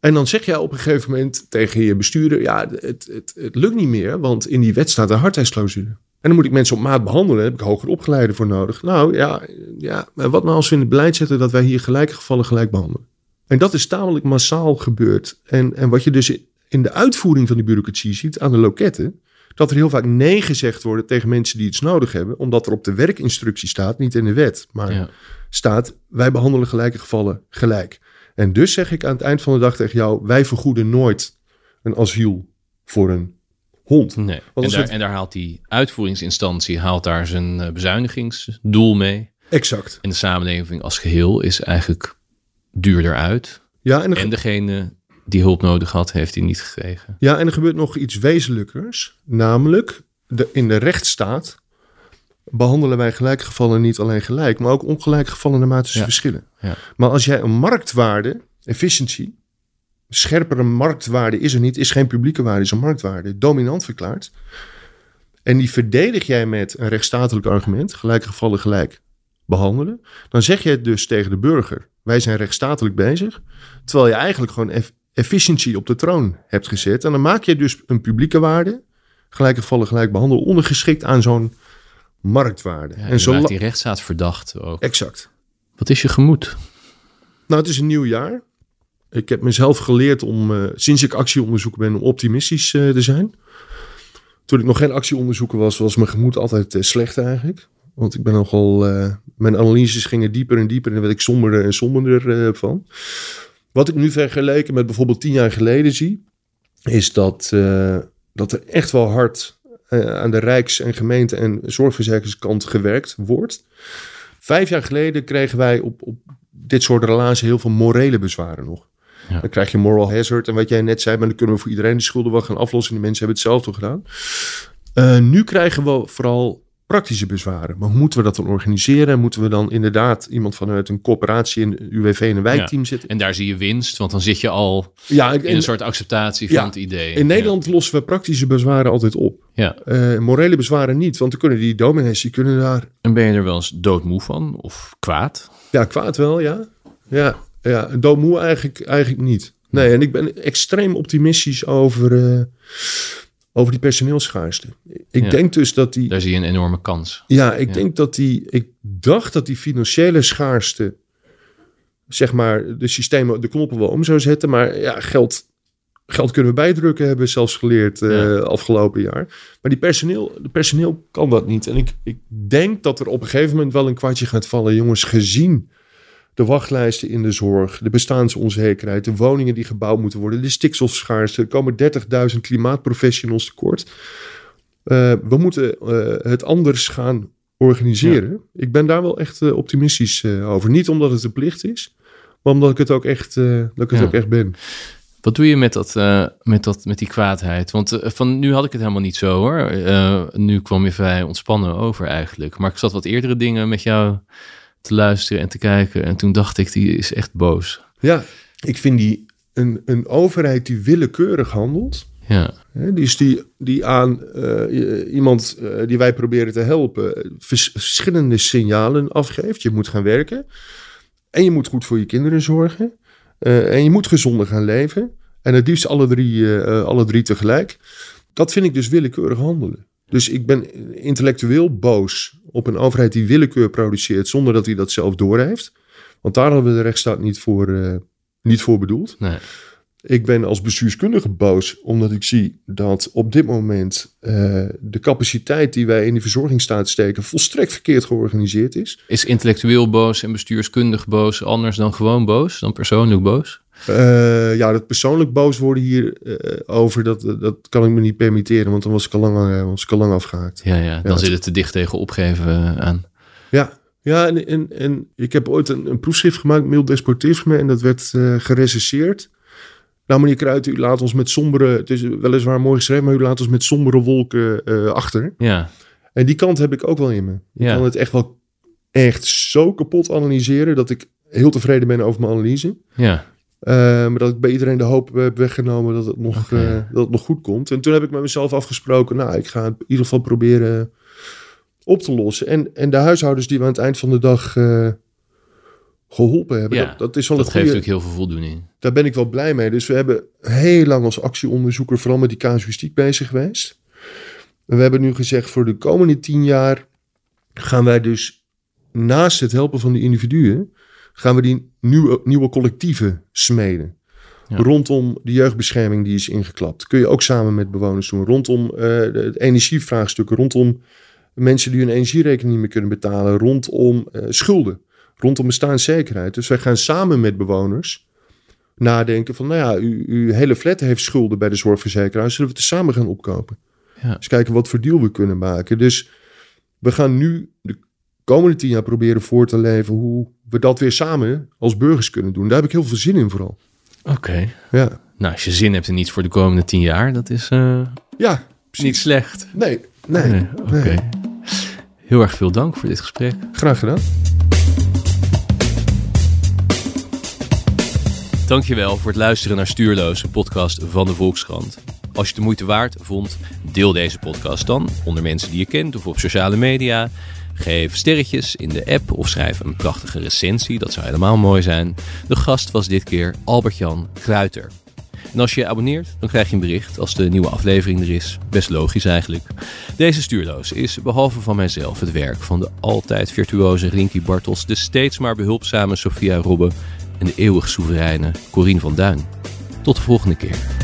En dan zeg jij op een gegeven moment tegen je bestuurder: ja, het, het, het lukt niet meer, want in die wet staat een hardheidsclausule. En dan moet ik mensen op maat behandelen, heb ik hoger opgeleiden voor nodig. Nou ja, ja, maar wat nou als we in het beleid zetten dat wij hier gelijke gevallen gelijk behandelen? En dat is tamelijk massaal gebeurd. En, en wat je dus in de uitvoering van die bureaucratie ziet aan de loketten, dat er heel vaak nee gezegd wordt tegen mensen die iets nodig hebben, omdat er op de werkinstructie staat, niet in de wet, maar Ja. staat: wij behandelen gelijke gevallen gelijk. En dus zeg ik aan het eind van de dag tegen jou: wij vergoeden nooit een asiel voor een hond. Nee. En daar, het- en daar haalt die uitvoeringsinstantie haalt daar zijn eh, bezuinigingsdoel mee. Exact. En de samenleving als geheel is eigenlijk duurder uit. Ja, en En degene die hulp nodig had, heeft die niet gekregen. ja, en er gebeurt nog iets wezenlijkers, namelijk de, in de rechtsstaat behandelen wij gelijke gevallen niet alleen gelijk, maar ook ongelijke gevallen naarmate ze Ja. verschillen. Ja. Maar als jij een marktwaarde, efficiency, scherpere marktwaarde is er niet, is geen publieke waarde, is een marktwaarde, dominant verklaart. En die verdedig jij met een rechtsstatelijk argument, gelijke gevallen gelijk behandelen. Dan zeg je het dus tegen de burger, wij zijn rechtsstatelijk bezig. Terwijl je eigenlijk gewoon eff- efficiency op de troon hebt gezet. En dan maak je dus een publieke waarde, gelijke gevallen gelijk behandelen, ondergeschikt aan zo'n marktwaarde. Ja, en zo maakt die rechtsstaat verdacht ook. Exact. Wat is je gemoed? Nou, het is een nieuw jaar. Ik heb mezelf geleerd om, eh, sinds ik actieonderzoeker ben, om optimistisch eh, te zijn. Toen ik nog geen actieonderzoeker was, was mijn gemoed altijd eh, slecht eigenlijk. Want ik ben nogal, eh, mijn analyses gingen dieper en dieper en daar werd ik somberder en somberder eh, van. Wat ik nu vergeleken met bijvoorbeeld tien jaar geleden zie, is dat, eh, dat er echt wel hard aan de Rijks- en gemeente- en zorgverzekeringskant gewerkt wordt. Vijf jaar geleden kregen wij op, op dit soort relaties heel veel morele bezwaren nog. Ja. Dan krijg je moral hazard en wat jij net zei, maar dan kunnen we voor iedereen de schulden wel gaan aflossen. De mensen hebben hetzelfde gedaan. Nu krijgen we vooral praktische bezwaren. Maar hoe moeten we dat dan organiseren? Moeten we dan inderdaad iemand vanuit een corporatie, een UWV en een wijkteam zitten? En daar zie je winst, want dan zit je al Ja, ik- in in, een soort acceptatie van het idee. in Nederland lossen we praktische bezwaren altijd op. Ja. Eh, morele bezwaren niet, want dan kunnen die dominees, die kunnen daar... En ben je er wel eens doodmoe van of kwaad? Ja, kwaad wel, ja. Ja, ja doodmoe eigenlijk, eigenlijk niet. Nee, en ik ben extreem optimistisch over, eh, over die personeelschaarste. Ik Ja. denk dus dat die... Daar zie je een enorme kans. Ja, ik Ja. denk dat die... Ik dacht dat die financiële schaarste... zeg maar, de systemen de knoppen wel om zou zetten. Maar ja, geld, geld kunnen we bijdrukken, hebben we zelfs geleerd eh, afgelopen jaar. Maar die personeel, de personeel kan dat niet. En ik, ik denk dat er op een gegeven moment wel een kwartje gaat vallen. Jongens, gezien de wachtlijsten in de zorg, de bestaansonzekerheid, de woningen die gebouwd moeten worden, de stikstofschaarste, er komen 30.000 klimaatprofessionals tekort. Eh, we moeten eh, het anders gaan organiseren. Ik ben daar wel echt eh, optimistisch over. Niet omdat het een plicht is, maar omdat ik het ook echt, dat ik het Ja. ook echt ben. Wat doe je met, dat, met, dat, met die kwaadheid? Want van nu had ik het helemaal niet zo hoor. Nu kwam je vrij ontspannen over eigenlijk. Maar ik zat wat eerdere dingen met jou te luisteren en te kijken. En toen dacht ik, die is echt boos. Ja, ik vind die een, een overheid die willekeurig handelt, Ja. Dus die, die aan uh, iemand uh, die wij proberen te helpen vers verschillende signalen afgeeft. Je moet gaan werken. En je moet goed voor je kinderen zorgen. Uh, en je moet gezonder gaan leven. En het liefst alle drie, alle drie tegelijk. Dat vind ik dus willekeurig handelen. Dus ik ben intellectueel boos op een overheid die willekeur produceert zonder dat hij dat zelf doorheeft. Want daar hadden we de rechtsstaat niet voor, niet voor bedoeld. Nee. Ik ben als bestuurskundige boos omdat ik zie dat op dit moment uh, de capaciteit die wij in die verzorgingsstaat steken volstrekt verkeerd georganiseerd is. Is intellectueel boos en bestuurskundig boos anders dan gewoon boos, dan persoonlijk boos? Uh, ja, dat persoonlijk boos worden hier uh, over, dat, dat kan ik me niet permitteren, want dan was ik al lang, was ik al lang afgehaakt. Ja, ja dan ja, zit het te dicht tegen opgeven aan. Ja, ja en, en, en ik heb ooit een, een proefschrift gemaakt, mild despotisme, en dat werd uh, gerecenseerd. Nou, meneer Kruijten, u laat ons met sombere... Het is weliswaar mooi geschreven, maar u laat ons met sombere wolken uh, achter. Ja. En die kant heb ik ook wel in me. Ik Ja. kan het echt wel echt zo kapot analyseren... dat ik heel tevreden ben over mijn analyse. Ja. Uh, maar dat ik bij iedereen de hoop heb weggenomen dat het, nog, uh, dat het nog goed komt. En toen heb ik met mezelf afgesproken... nou, ik ga het in ieder geval proberen op te lossen. En, en de huishoudens die we aan het eind van de dag... Uh, geholpen hebben. Ja, dat, dat is wel Dat een geeft goede, natuurlijk heel veel voldoening. daar ben ik wel blij mee. Dus we hebben heel lang als actieonderzoeker vooral met die casuïstiek bezig geweest. En we hebben nu gezegd voor de komende tien jaar gaan wij dus naast het helpen van de individuen, gaan we die nieuwe, nieuwe collectieven smeden. Ja. Rondom de jeugdbescherming die is ingeklapt. Kun je ook samen met bewoners doen. Rondom uh, het energievraagstukken. Rondom mensen die hun energierekening niet meer kunnen betalen. Rondom uh, schulden rondom bestaanszekerheid. Dus wij gaan samen met bewoners nadenken van, nou ja, u, uw hele flat heeft schulden bij de zorgverzekeraar. Zullen we het er samen gaan opkopen? Ja. Dus kijken wat voor deal we kunnen maken. Dus we gaan nu de komende tien jaar proberen voor te leven hoe we dat weer samen als burgers kunnen doen. Daar heb ik heel veel zin in vooral. Oké. Okay. Ja. Nou, als je zin hebt in iets voor de komende tien jaar, dat is uh, ja, niet slecht. Nee, nee. nee. Oké. Okay. Nee. Heel erg veel dank voor dit gesprek. Graag gedaan. Dankjewel voor het luisteren naar Stuurloos, een podcast van de Volkskrant. Als je het de moeite waard vond, deel deze podcast dan onder mensen die je kent of op sociale media. Geef sterretjes in de app of schrijf een prachtige recensie, dat zou helemaal mooi zijn. De gast was dit keer Albert-Jan Kruiter. En als je je abonneert, dan krijg je een bericht als de nieuwe aflevering er is. Best logisch eigenlijk. Deze stuurloos is, behalve van mijzelf, het werk van de altijd virtuoze Rinky Bartels, de steeds maar behulpzame Sophia Robbe en de eeuwig soevereine Corine van Duin. Tot de volgende keer.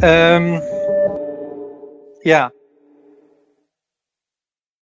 Um, ja.